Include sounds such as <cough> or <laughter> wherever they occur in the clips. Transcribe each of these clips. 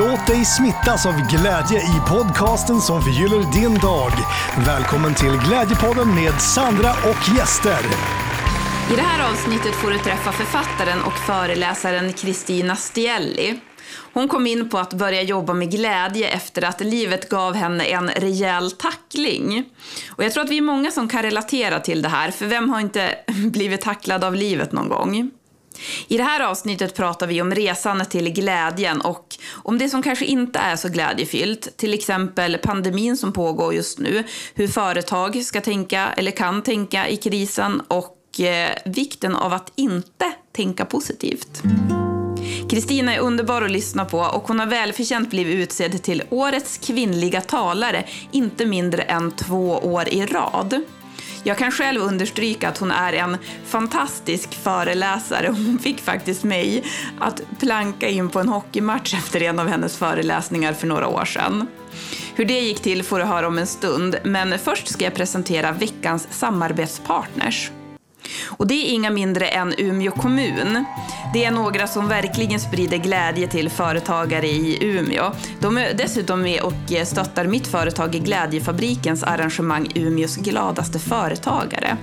Låt dig smittas av glädje i podcasten som förgyller din dag. Välkommen till Glädjepodden med Sandra och gäster. I det här avsnittet får du träffa författaren och föreläsaren Kristina Stielli. Hon kom in på att börja jobba med glädje efter att livet gav henne en rejäl tackling. Och jag tror att vi är många som kan relatera till det här, för vem har inte <laughs> blivit tacklad av livet någon gång? I det här avsnittet pratar vi om resan till glädjen och om det som kanske inte är så glädjefyllt, till exempel pandemin som pågår just nu, hur företag ska tänka eller kan tänka i krisen och eh, vikten av att inte tänka positivt. Kristina är underbar att lyssna på och hon har välförtjänt blivit utsedd till Årets kvinnliga talare inte mindre än två år i rad. Jag kan själv understryka att hon är en fantastisk föreläsare. <laughs> Hon fick faktiskt mig att planka in på en hockeymatch efter en av hennes föreläsningar för några år sedan. Hur det gick till får du höra om en stund, men först ska jag presentera veckans samarbetspartners. Och det är inga mindre än Umeå kommun. Det är några som verkligen sprider glädje till företagare i Umeå. De är dessutom med och stöttar mitt företag i Glädjefabrikens arrangemang Umeås gladaste företagare.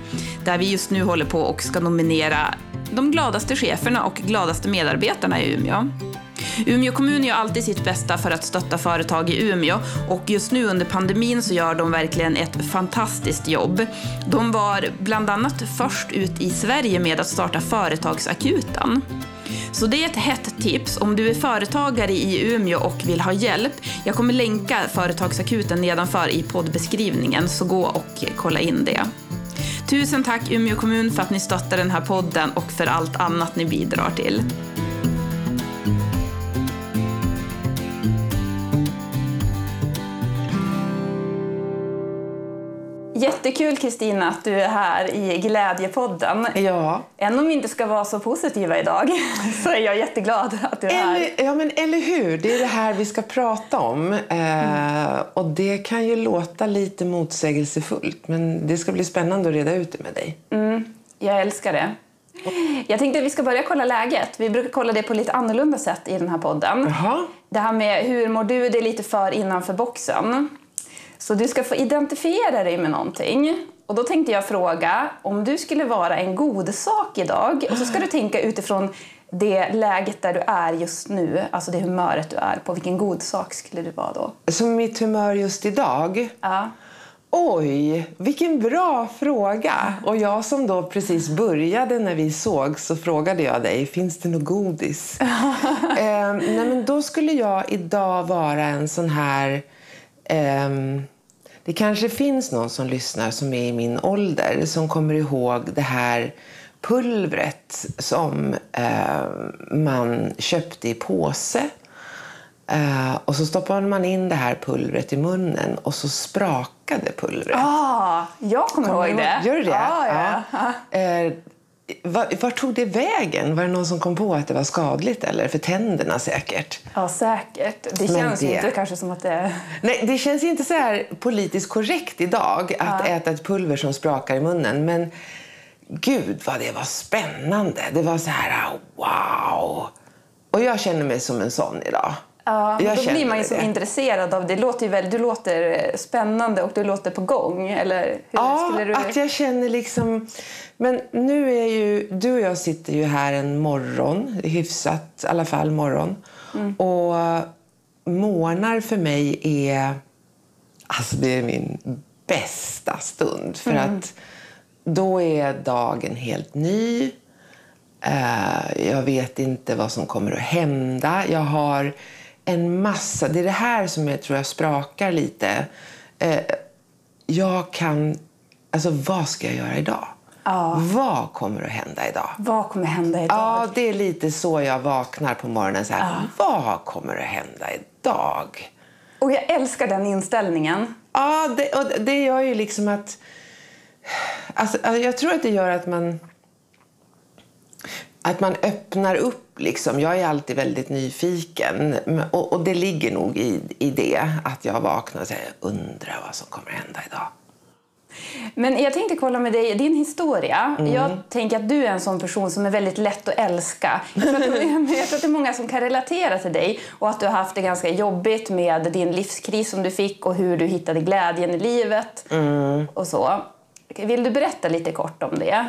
Där vi just nu håller på och ska nominera de gladaste cheferna och gladaste medarbetarna i Umeå. Umeå kommun gör alltid sitt bästa för att stötta företag i Umeå och just nu under pandemin så gör de verkligen ett fantastiskt jobb. De var bland annat först ut i Sverige med att starta Företagsakuten. Så det är ett hett tips om du är företagare i Umeå och vill ha hjälp. Jag kommer länka Företagsakuten nedanför i poddbeskrivningen, så gå och kolla in det. Tusen tack Umeå kommun för att ni stöttar den här podden och för allt annat ni bidrar till. Jättekul Kristina att du är här i Glädjepodden. Ja. Även om vi inte ska vara så positiva idag <laughs> så är jag jätteglad att du är här. Eller, ja, men eller hur? Det är det här vi ska prata om. Eh, och det kan ju låta lite motsägelsefullt men det ska bli spännande att reda ut det med dig. Mm, jag älskar det. Jag tänkte att vi ska börja kolla läget. Vi brukar kolla det på lite annorlunda sätt i den här podden. Jaha. Det här med hur mår du, det är lite för innanför boxen. Så du ska få identifiera dig med någonting. Och då tänkte jag fråga, om du skulle vara en god sak idag och så ska du tänka utifrån det läget där du är just nu, alltså det humöret du är på, vilken god sak skulle du vara då? Så mitt humör just idag? Ja. Oj, vilken bra fråga! Och jag som då precis började när vi såg så frågade jag dig, finns det något godis? <laughs> eh, nej men då skulle jag idag vara en sån här Um, det kanske finns någon som lyssnar som är i min ålder som kommer ihåg det här pulvret som uh, man köpte i påse. Uh, och så stoppade man in det här pulvret i munnen och så sprakade pulvret. Ah, jag kommer, kommer ihåg det. Gör du det? Ah, ja. ja. Uh, <laughs> var, tog det vägen? Var det någon som kom på att det var skadligt? eller För tänderna säkert. Ja, säkert. Det känns det... inte kanske som att det... Nej, det känns inte så här politiskt korrekt idag att ja. äta ett pulver som sprakar i munnen. Men gud vad det var spännande. Det var så här, wow. Och jag känner mig som en sån idag. Ja, jag då blir man ju så intresserad av det. Låter ju väl, du låter spännande och du låter på gång. Eller hur ja, skulle du... att jag känner liksom... Men nu är ju... Du och jag sitter ju här en morgon, hyfsat i alla fall morgon. Mm. Och morgnar för mig är... Alltså det är min bästa stund. För mm. att då är dagen helt ny. Uh, jag vet inte vad som kommer att hända. Jag har en massa... Det är det här som jag tror jag sprakar lite. Uh, jag kan... Alltså, vad ska jag göra idag? Ja. Vad kommer att hända idag? Vad kommer hända idag? Ja, det är lite så jag vaknar på morgonen. Så här, ja. Vad kommer att hända idag? Och jag älskar den inställningen. Ja, det, och det gör ju liksom att... Alltså, jag tror att det gör att man... Att man öppnar upp. Liksom. Jag är alltid väldigt nyfiken. Och, och det ligger nog i, i det. Att jag vaknar och säger, undrar vad som kommer hända idag. Men jag tänkte kolla med dig, din historia. Mm. Jag tänker att du är en sån person som är väldigt lätt att älska. Jag tror att, jag tror att det är många som kan relatera till dig och att du har haft det ganska jobbigt med din livskris som du fick och hur du hittade glädjen i livet mm. och så. Vill du berätta lite kort om det?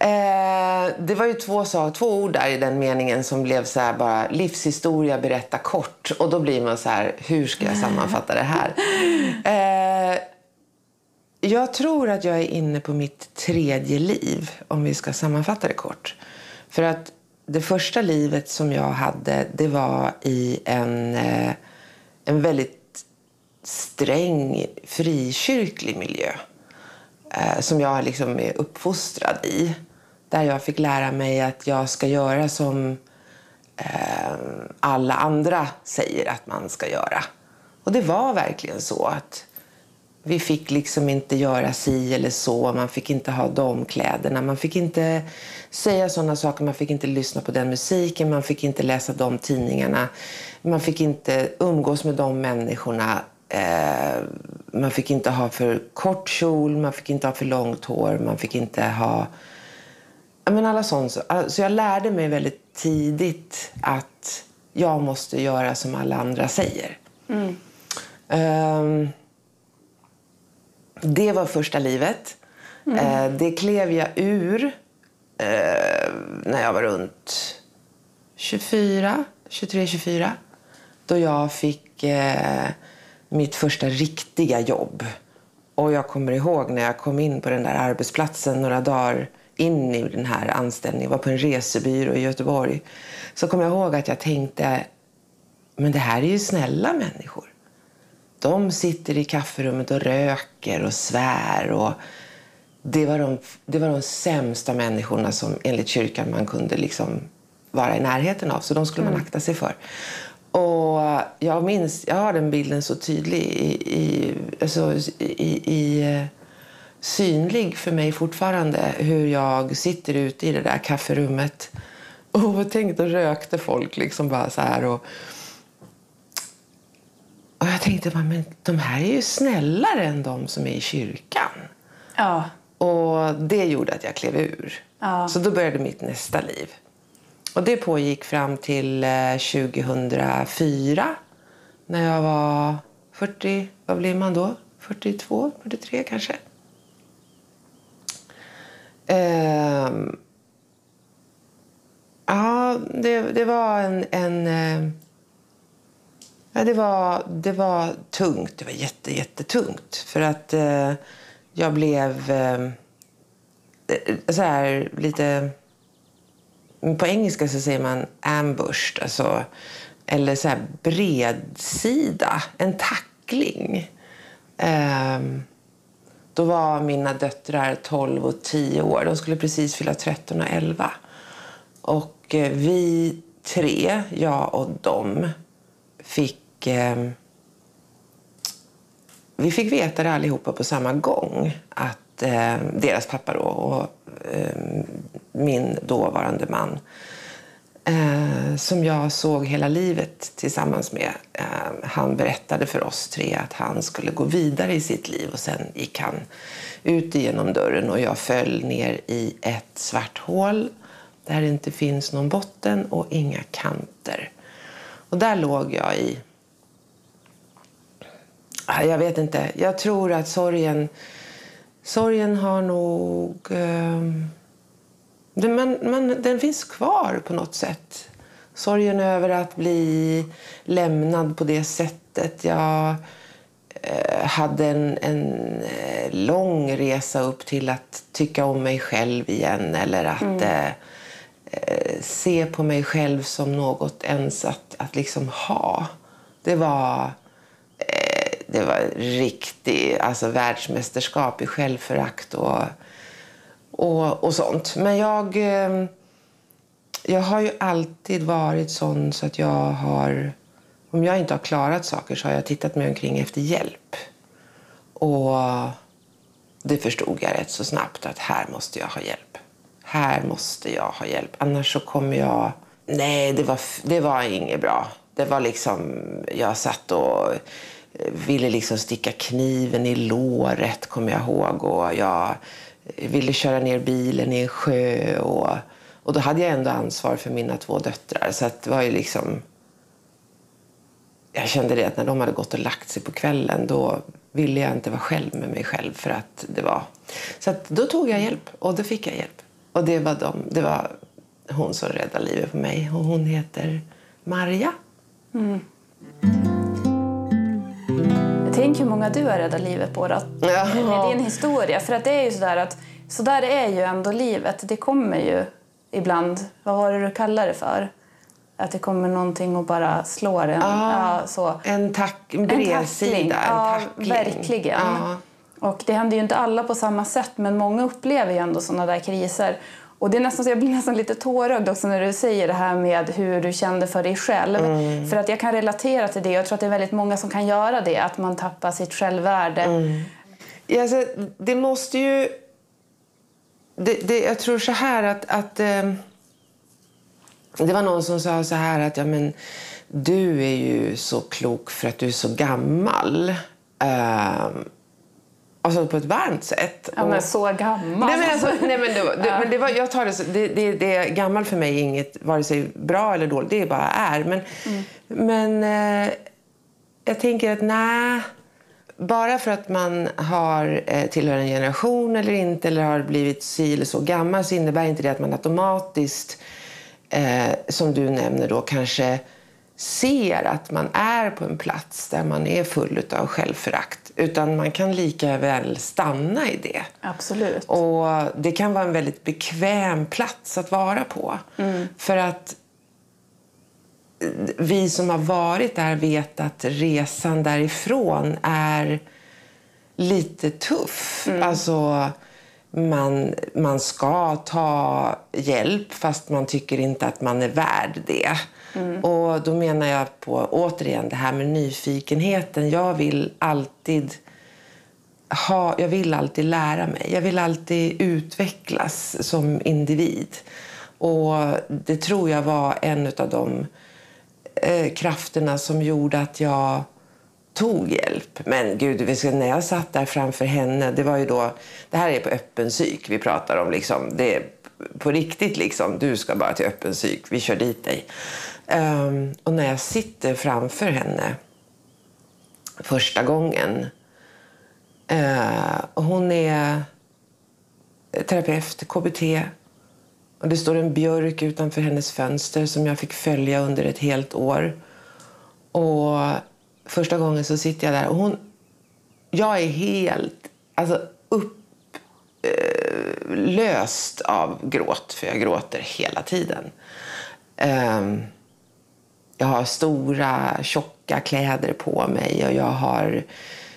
Eh, det var ju två, så, två ord där i den meningen som blev så här bara livshistoria, berätta kort. Och då blir man så här, hur ska jag sammanfatta det här? Eh, jag tror att jag är inne på mitt tredje liv, om vi ska sammanfatta det kort. För att det första livet som jag hade, det var i en, eh, en väldigt sträng frikyrklig miljö. Eh, som jag liksom är uppfostrad i. Där jag fick lära mig att jag ska göra som eh, alla andra säger att man ska göra. Och det var verkligen så att vi fick liksom inte göra si eller så, man fick inte ha de kläderna, man fick inte säga sådana saker, man fick inte lyssna på den musiken, man fick inte läsa de tidningarna, man fick inte umgås med de människorna, eh, man fick inte ha för kort kjol, man fick inte ha för långt hår, man fick inte ha men alla sånt. Så jag lärde mig väldigt tidigt att jag måste göra som alla andra säger. Mm. Um, det var första livet. Mm. Uh, det klev jag ur uh, när jag var runt 24, 23-24. Då jag fick uh, mitt första riktiga jobb. Och jag kommer ihåg när jag kom in på den där arbetsplatsen några dagar in i den här anställningen, var på en resebyrå i Göteborg, så kommer jag ihåg att jag tänkte, men det här är ju snälla människor. De sitter i kafferummet och röker och svär. Och det, var de, det var de sämsta människorna som enligt kyrkan man kunde liksom vara i närheten av. Så de skulle man mm. akta sig för. Och jag minns, jag har den bilden så tydlig i, i, alltså, i, i synlig för mig fortfarande hur jag sitter ute i det där kafferummet <laughs> och tänkte och rökte folk liksom bara så här. Och, och jag tänkte men de här är ju snällare än de som är i kyrkan. Ja. Och det gjorde att jag klev ur. Ja. Så då började mitt nästa liv. Och det pågick fram till 2004 eh, när jag var 40, vad blir man då? 42, 43 kanske. Eh, ja, det, det var en... en eh, ja, det, var, det var tungt. Det var jätte, jättetungt. För att eh, jag blev ehm, så här lite... På engelska så säger man ambushed, alltså, eller så här bredsida, en tackling. Um, då var mina döttrar 12 och 10 år. De skulle precis fylla 13 och 11. Och eh, vi tre, jag och dem, fick... Eh, vi fick veta det allihopa på samma gång. Att eh, deras pappa då, och eh, min dåvarande man eh, som jag såg hela livet tillsammans med. Eh, han berättade för oss tre att han skulle gå vidare i sitt liv och sen gick han ut genom dörren och jag föll ner i ett svart hål där det inte finns någon botten och inga kanter. Och där låg jag i... Ah, jag vet inte. Jag tror att sorgen, sorgen har nog... Eh, man, man, den finns kvar på något sätt. Sorgen över att bli lämnad på det sättet. Jag eh, hade en, en eh, lång resa upp till att tycka om mig själv igen eller att mm. eh, eh se på mig själv som något ens att, att liksom ha. Det var, eh, det var riktigt alltså, världsmästerskap i självförakt och och, och sånt. Men jag, eh, jag har ju alltid varit sån så att jag har... Om jag inte har klarat saker så har jag tittat mig omkring efter hjälp. Och det förstod jag rätt så snabbt att här måste jag ha hjälp. Här måste jag ha hjälp. Annars så kommer jag... Nej, det var, det var inget bra. Det var liksom... Jag satt och eh, ville liksom sticka kniven i låret, kommer jag ihåg. Och jag ville köra ner bilen i en sjö. Och, och då hade jag ändå ansvar för mina två döttrar. Så att det var ju liksom... Jag kände det att när de hade gått och lagt sig på kvällen då ville jag inte vara själv med mig själv. för att det var... Så att då tog jag hjälp och då fick jag hjälp. Och det var, de, det var hon som räddade livet på mig. Och hon heter Marja. Mm. Tänk hur många du har räddat livet på då. Ja. med din historia. För att det är ju sådär att så där är ju ändå livet. Det kommer ju ibland, vad var det du kallade det för? Att det kommer någonting och bara slår en. Ja, så. En, tack, en bredsida, en, ja, verkligen. Ja. Och det händer ju inte alla på samma sätt, men många upplever ju ändå sådana där kriser. Och det är nästan så jag blir nästan lite tårögd också när du säger det här med hur du kände för dig själv. Mm. För att jag kan relatera till det. Jag tror att det är väldigt många som kan göra det. Att man tappar sitt självvärde. Mm. Ja, alltså, det måste ju... Det, det, jag tror så här att... att eh, det var någon som sa så här att ja, men, du är ju så klok för att du är så gammal. Uh, Alltså på ett varmt sätt. Ja, men så gammal. Nej, men, alltså, nej, men, det, det, men det var, jag tar det, så, det, det, det gammal för mig är inget vare sig bra eller dåligt. Det bara är. Men, mm. men eh, jag tänker att nej. Bara för att man har eh, tillhör en generation eller inte eller har blivit si eller så gammal så innebär inte det att man automatiskt, eh, som du nämner då, kanske ser att man är på en plats där man är full av självförakt. Utan man kan lika väl stanna i det. Absolut. Och det kan vara en väldigt bekväm plats att vara på. Mm. För att vi som har varit där vet att resan därifrån är lite tuff. Mm. Alltså, man, man ska ta hjälp fast man tycker inte att man är värd det. Mm. Och då menar jag på återigen det här med nyfikenheten. Jag vill alltid ha, jag vill alltid lära mig. Jag vill alltid utvecklas som individ. Och det tror jag var en av de eh, krafterna som gjorde att jag tog hjälp. Men gud, när jag satt där framför henne, det var ju då, det här är på öppen psyk vi pratar om liksom. Det är på riktigt liksom, du ska bara till öppen psyk, vi kör dit dig. Um, och när jag sitter framför henne första gången. Uh, och hon är terapeut, KBT. Och det står en björk utanför hennes fönster som jag fick följa under ett helt år. Och första gången så sitter jag där och hon... Jag är helt alltså, upplöst eh, uh, av gråt, för jag gråter hela tiden. Um, jag har stora, tjocka kläder på mig och jag har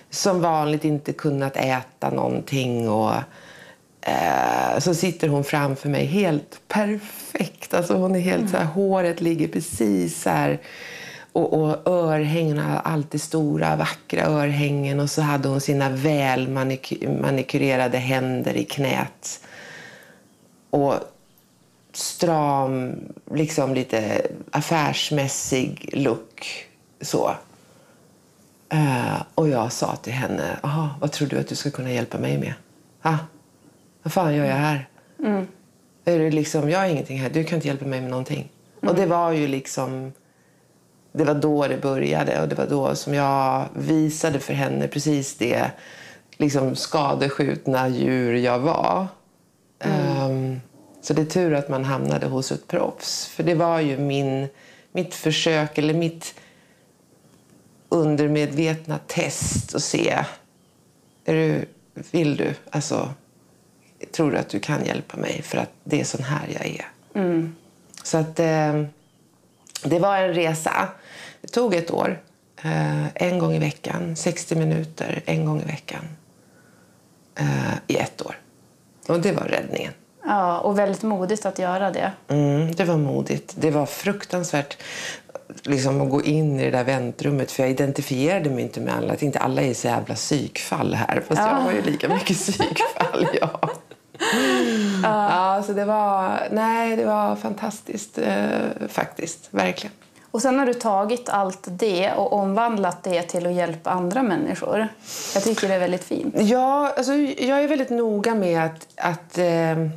som vanligt inte kunnat äta någonting. Och, eh, så sitter hon framför mig helt perfekt. Alltså hon är helt mm. så här, håret ligger precis så här. Och, och örhängena, alltid stora, vackra örhängen. Och så hade hon sina väl manikurerade händer i knät. Och stram, liksom lite affärsmässig look. Så. Uh, och jag sa till henne, Aha, vad tror du att du ska kunna hjälpa mig med? Ha? Vad fan gör jag här? Mm. Är det liksom, jag har ingenting här, du kan inte hjälpa mig med någonting. Mm. Och det var ju liksom, det var då det började och det var då som jag visade för henne precis det liksom skadeskjutna djur jag var. Mm. Um, så det är tur att man hamnade hos ett proffs. För det var ju min, mitt försök, eller mitt undermedvetna test att se. Är du, vill du? Alltså, tror du att du kan hjälpa mig? För att det är sån här jag är. Mm. Så att eh, det var en resa. Det tog ett år. Eh, en gång i veckan, 60 minuter, en gång i veckan. Eh, I ett år. Och det var räddningen. Ja, och väldigt modigt att göra det. Mm, det var modigt. Det var fruktansvärt liksom, att gå in i det där väntrummet. För jag identifierade mig inte med alla. Att inte alla är så jävla psykfall här. Fast ja. jag var ju lika mycket <laughs> psykfall, ja. ja. Ja, så det var, nej, det var fantastiskt eh, faktiskt. Verkligen. Och sen har du tagit allt det och omvandlat det till att hjälpa andra människor. Jag tycker det är väldigt fint. Ja, alltså, jag är väldigt noga med att, att, eh,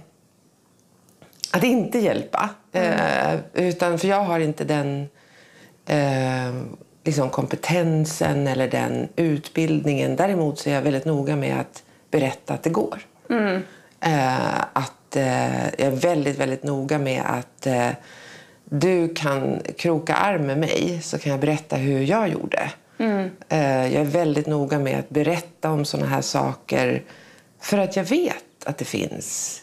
att inte hjälpa. Eh, utan, för jag har inte den eh, liksom kompetensen eller den utbildningen. Däremot så är jag väldigt noga med att berätta att det går. Eh, att, eh, jag är väldigt, väldigt noga med att eh, du kan kroka arm med mig så kan jag berätta hur jag gjorde. Eh, jag är väldigt noga med att berätta om såna här saker för att jag vet att det finns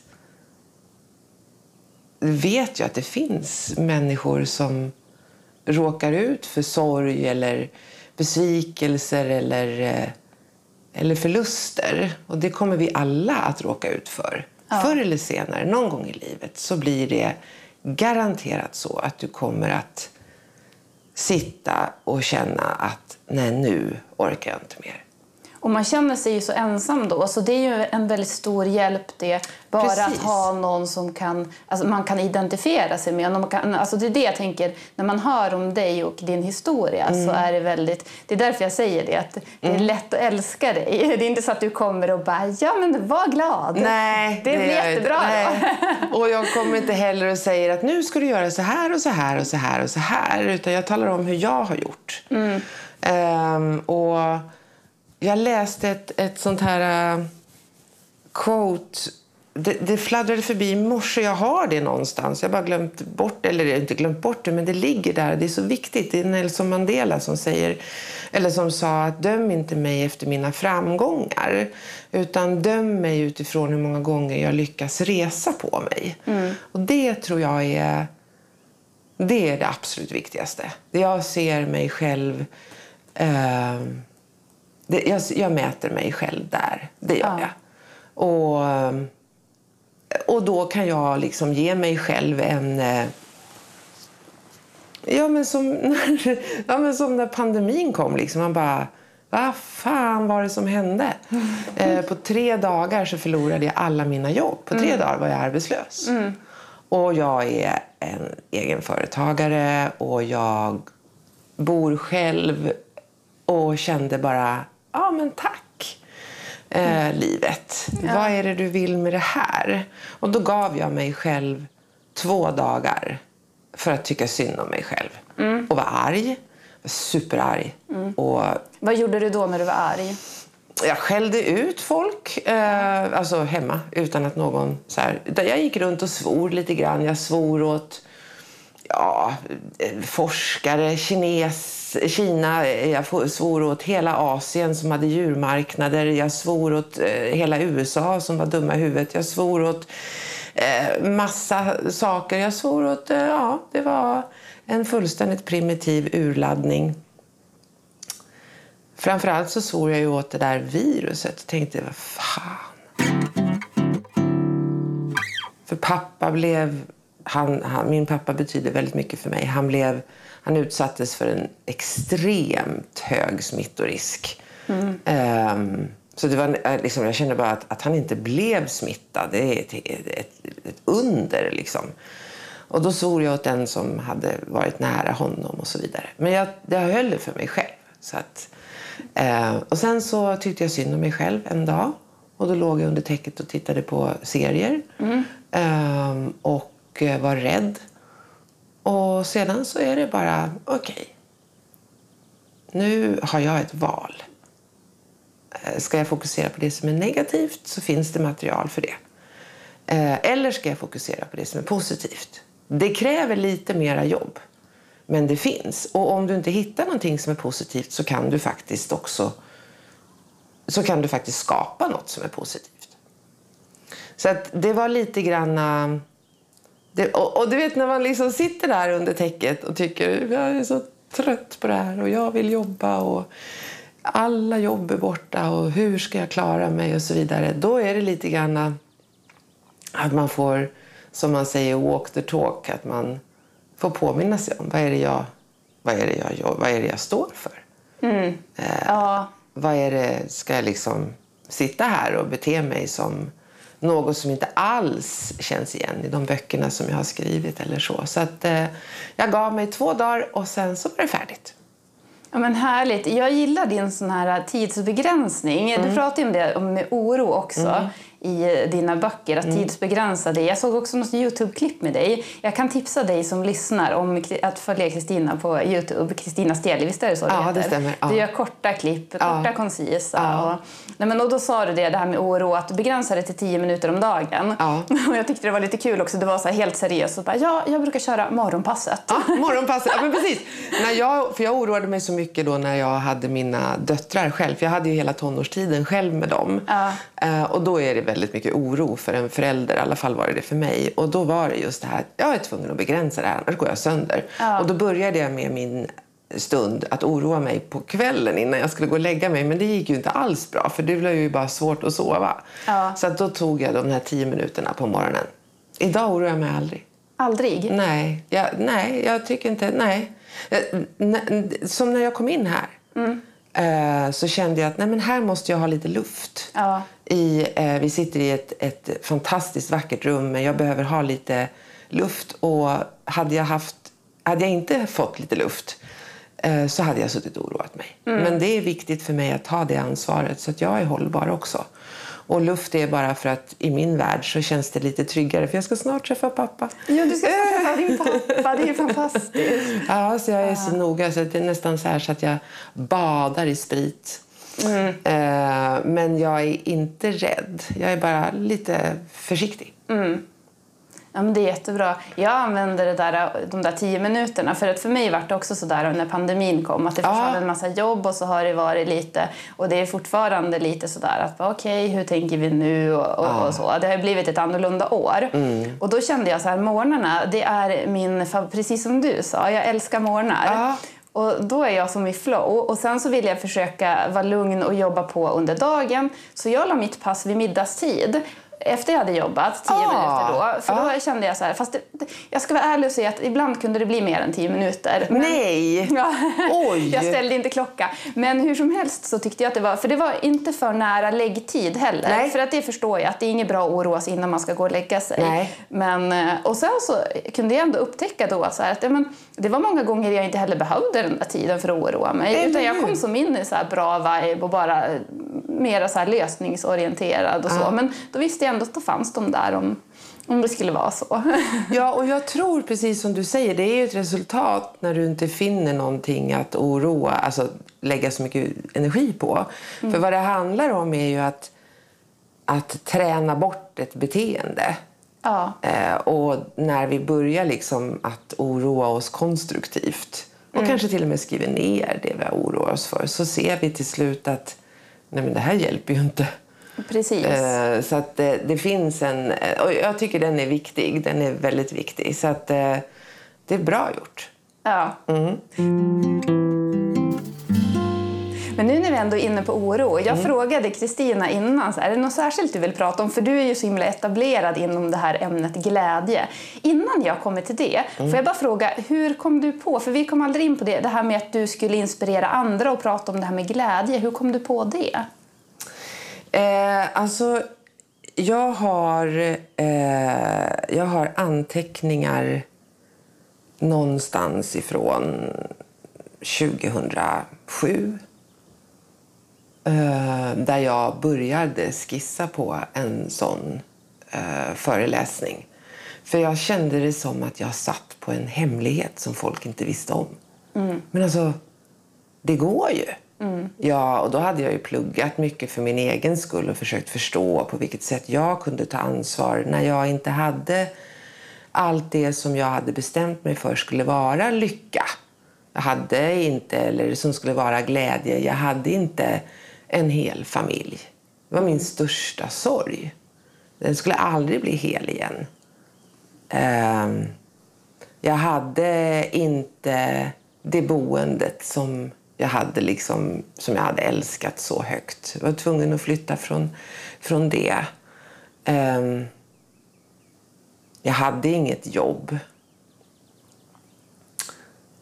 vet ju att det finns människor som råkar ut för sorg eller besvikelser eller, eh, eller förluster. Och det kommer vi alla att råka ut för. Förr eller senare, någon gång i livet, så blir det garanterat så att du kommer att sitta och känna att nej, nu orkar jag inte mer. Och man känner sig ju så ensam då, så det är ju en väldigt stor hjälp det. Bara Precis. att ha någon som kan, alltså man kan identifiera sig med. Man kan, alltså det är det jag tänker, när man hör om dig och din historia Mm. så är det väldigt, det är därför jag säger det, att det är lätt att älska dig. <laughs> Det är inte så att du kommer och bara, ja men var glad. Nej, det blir jättebra då. <laughs> Och jag kommer inte heller och säger att nu ska du göra så här och så här och så här och så här. Utan jag talar om hur jag har gjort. Ehm, och jag läste ett, ett sånt här uh, quote. Det, det fladdrade förbi i morse. Jag har det någonstans. Jag har bara glömt bort eller jag har inte glömt bort det, men det ligger där. Det är så viktigt. Det är Nelson Mandela som säger, eller som sa att döm inte mig efter mina framgångar. Utan döm mig utifrån hur många gånger jag lyckas resa på mig. Och det tror jag är det är det absolut viktigaste. Jag ser mig själv... Eh, det, jag, jag mäter mig själv där. Det gör Ja. jag. Och, och då kan jag liksom ge mig själv en... Eh, ja, men som, <laughs> när, ja, men som när pandemin kom. Liksom, man bara... Vad fan var det som hände? <laughs> Eh, på tre dagar så förlorade jag alla mina jobb. På tre dagar var jag arbetslös. Och jag är en egenföretagare och jag bor själv och kände bara, ja men tack eh, livet. Vad är det du vill med det här? Och då gav jag mig själv två dagar för att tycka synd om mig själv. Och var arg, superarg. Och Vad gjorde du då när du var arg? jag skällde ut folk, eh, alltså hemma, utan att någon... Så här, jag gick runt och svor lite grann. Jag svor åt ja, eh, forskare, kines, Kina. Eh, jag svor åt hela Asien som hade djurmarknader. Jag svor åt eh, hela USA som var dumma i huvudet. Jag svor åt eh, massa saker. Jag svor åt... Ja, det var en fullständigt primitiv urladdning. Framförallt så svor jag ju åt det där viruset och tänkte, vad fan. För pappa blev... Han, han, min pappa betyder väldigt mycket för mig. Han, blev, han utsattes för en extremt hög smittorisk. Ehm, så det var, eh, liksom, jag kände bara att, att han inte blev smittad, det är ett, ett, ett, under. Liksom. Och då svor jag åt den som hade varit nära honom och så vidare. Men jag, jag höll det för mig själv. Så att, eh, och sen så tyckte jag synd om mig själv en dag. Och då låg jag under täcket och tittade på serier. Ehm, och eh, var rädd. Och sedan så är det bara, okej. nu har jag ett val. Eh, ska jag fokusera på det som är negativt så finns det material för det. Eh, eller ska jag fokusera på det som är positivt? Det kräver lite mera jobb, men det finns. Och om du inte hittar någonting som är positivt så kan du faktiskt också så kan du faktiskt skapa något som är positivt. Så att det var lite grann... Eh, det, och, och du vet när man liksom sitter där under täcket och tycker jag är så trött på det här och jag vill jobba och alla jobb är borta och hur ska jag klara mig och så vidare. Då är det lite grann att man får, som man säger, walk the talk. Att man får påminna sig om vad är det jag, vad är det jag, gör, vad är det jag står för. Ja, Vad är det, ska jag liksom sitta här och bete mig som något som inte alls känns igen i de böckerna som jag har skrivit. eller så. Så att, eh, jag gav mig två dagar och sen så var det färdigt. Ja, men härligt. Jag gillar din sån här tidsbegränsning. Du Mm. pratar ju om det om med oro också i dina böcker, att tidsbegränsa dig. Jag såg också något Youtube-klipp med dig. Jag kan tipsa dig som lyssnar om att följa Kristina på Youtube. Kristina Steli, visst är det så Ja, det heter? stämmer. Ja. Du gör korta klipp, korta, koncisa. Ja. Och, nej, men, och då sa du det, det här med oro, att du begränsar det till 10 minuter om dagen. Ja. <laughs> Och jag tyckte det var lite kul också. Det var så helt seriöst. Och bara, ja, jag brukar köra morgonpasset. Ja, <laughs> morgonpasset. Ja, men precis. När jag, för jag oroade mig så mycket då när jag hade mina döttrar själv. För jag hade ju hela tonårstiden själv med dem. Ja. Eh, och då är det väldigt mycket oro för en förälder. I alla fall var det det för mig. Och då var det just det här att jag är tvungen att begränsa det här, annars går jag sönder. Ja. Och då började jag med min stund att oroa mig på kvällen innan jag skulle gå och lägga mig. Men det gick ju inte alls bra för det blev ju bara svårt att sova. Ja. Så att då tog jag de här tio minuterna på morgonen. Idag oroar jag mig aldrig. Aldrig. Nej, jag, nej, jag tycker inte... Nej. N- Som när jag kom in här eh, så kände jag att nej, men här måste jag ha lite luft. Ja. I, eh, vi sitter i ett, ett fantastiskt vackert rum men jag behöver ha lite luft. Och hade jag, haft, hade jag inte fått lite luft eh, så hade jag suttit och oroat mig. Men det är viktigt för mig att ta det ansvaret så att jag är hållbar också. Och luft är bara för att i min värld så känns det lite tryggare för jag ska snart träffa pappa. Ja, du ska träffa din pappa. <laughs> Det är fantastiskt. Ja, så jag är så noga så det är nästan så här så att jag badar i sprit. Eh, men jag är inte rädd. Jag är bara lite försiktig. Ja, men det är jättebra. Jag använder det där, de där tio minuterna. För att för mig var det också så där när pandemin kom. Att det Ja. försvann en massa jobb och så har det varit lite... Och det är fortfarande lite så där att okej, hur tänker vi nu och, och, och så. Det har blivit ett annorlunda år. Och då kände jag så här, morgnarna, det är min... Precis som du sa, jag älskar morgnar. Ja. Och då är jag som i flow. Och sen så vill jag försöka vara lugn och jobba på under dagen. Så jag la mitt pass vid middagstid. Efter jag hade jobbat, tio Ah. minuter då. För då Ah. kände jag så här, fast det, det, jag ska vara ärlig och säga att ibland kunde det bli mer än tio minuter. Men- Nej! <laughs> Ja, Oj. jag ställde inte klocka. Men hur som helst så tyckte jag att det var, för det var inte för nära läggtid heller. Nej. För att det förstår jag att det är inget bra att oroa sig innan man ska gå och lägga sig. Nej. Men, eh, och sen så kunde jag ändå upptäcka då så här att ja, men, det var många gånger jag inte heller behövde den där tiden för att oroa mig. Eller utan jag kom som in i så här bra vibe och bara eh, mer så lösningsorienterad och så. Ja. Men då visste jag ändå att då fanns de där om, om det skulle vara så. <laughs> Ja, och jag tror precis som du säger, det är ju ett resultat när du inte finner någonting att oroa, alltså lägga så mycket energi på. För vad det handlar om är ju att, att träna bort ett beteende. ja. Eh, och när vi börjar liksom att oroa oss konstruktivt och kanske till och med skriver ner det vi oroar oss för så ser vi till slut att nej men det här hjälper ju inte. Precis. Eh, så att det, det finns en... eh, Och jag tycker den är viktig. Den är väldigt viktig. Så att eh, det är bra gjort. Ja. Men nu när vi ändå är inne på oro. Jag frågade Kristina innan, så här, är det något särskilt du vill prata om? För du är ju så himla etablerad inom det här ämnet glädje. Innan jag kommer till det, får jag bara fråga, hur kom du på, för vi kom aldrig in på det, det här med att du skulle inspirera andra och prata om det här med glädje. Hur kom du på det? Eh, alltså, jag har, eh, jag har anteckningar någonstans ifrån 2007 eh, där jag började skissa på en sån eh, föreläsning. För jag kände det som att jag satt på en hemlighet som folk inte visste om. Men alltså, det går ju. Ja, och då hade jag ju pluggat mycket för min egen skull och försökt förstå på vilket sätt jag kunde ta ansvar när jag inte hade allt det som jag hade bestämt mig för skulle vara lycka. Jag hade inte, eller som skulle vara glädje, jag hade inte en hel familj. Det var min största sorg. Den skulle aldrig bli hel igen. Ehm, jag hade inte det boendet som jag hade, liksom, som jag hade älskat så högt. Jag var tvungen att flytta från, från det. Ehm, jag hade inget jobb.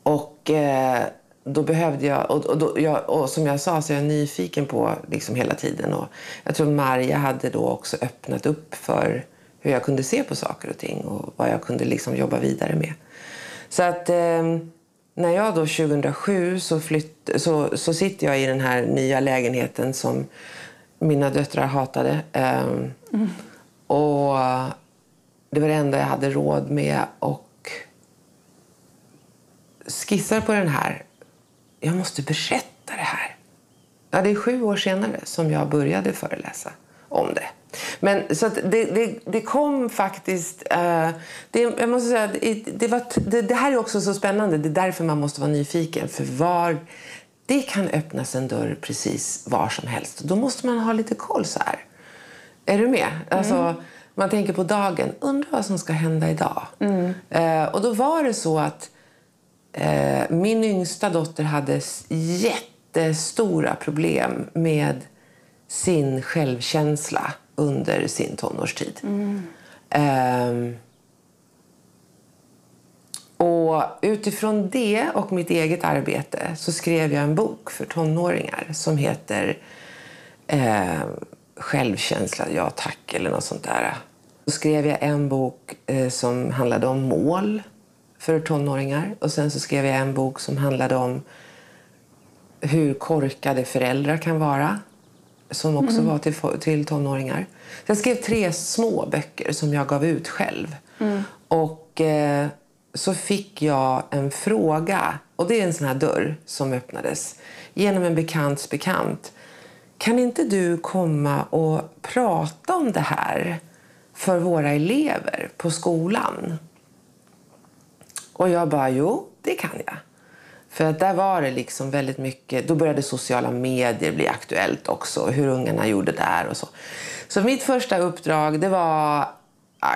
Och eh, då behövde jag, och, och, då, jag, och som jag sa så är jag nyfiken på liksom hela tiden. Och jag tror Marja hade då också öppnat upp för hur jag kunde se på saker och ting och vad jag kunde liksom jobba vidare med. Så att eh, när jag då 2007 så, flytt, så, så sitter jag i den här nya lägenheten som mina döttrar hatade. Eh, mm. Och det var det enda jag hade råd med och skissar på den här. Jag måste berätta det här. Ja, det är sju år senare som jag började föreläsa om det. Men så det, det, det, kom faktiskt... Uh, det, jag måste säga, det, det, var, det, det, här är också så spännande. Det är därför man måste vara nyfiken. För var, det kan öppnas en dörr precis var som helst. Då måste man ha lite koll så här. Är du med? Mm. Alltså, man tänker på dagen. Undrar vad som ska hända idag. Mm. Uh, och då var det så att Eh, min yngsta dotter hade jättestora problem med sin självkänsla under sin tonårstid. Mm. Um, och utifrån det och mitt eget arbete så skrev jag en bok för tonåringar som heter eh, Självkänsla, ja tack eller något sånt där. Då skrev jag en bok eh, som handlade om mål för tonåringar och sen så skrev jag en bok som handlade om hur korkade föräldrar kan vara som också mm. var till, till tonåringar. jag skrev tre små böcker som jag gav ut själv. Mm. Och eh, så fick jag en fråga, och det är en sån här dörr som öppnades genom en bekants bekant. Kan inte du komma och prata om det här för våra elever på skolan? Och jag bara, jo, det kan jag. För att där var det liksom väldigt mycket, då började sociala medier bli aktuellt också, hur ungarna gjorde där och så. Så mitt första uppdrag, det var,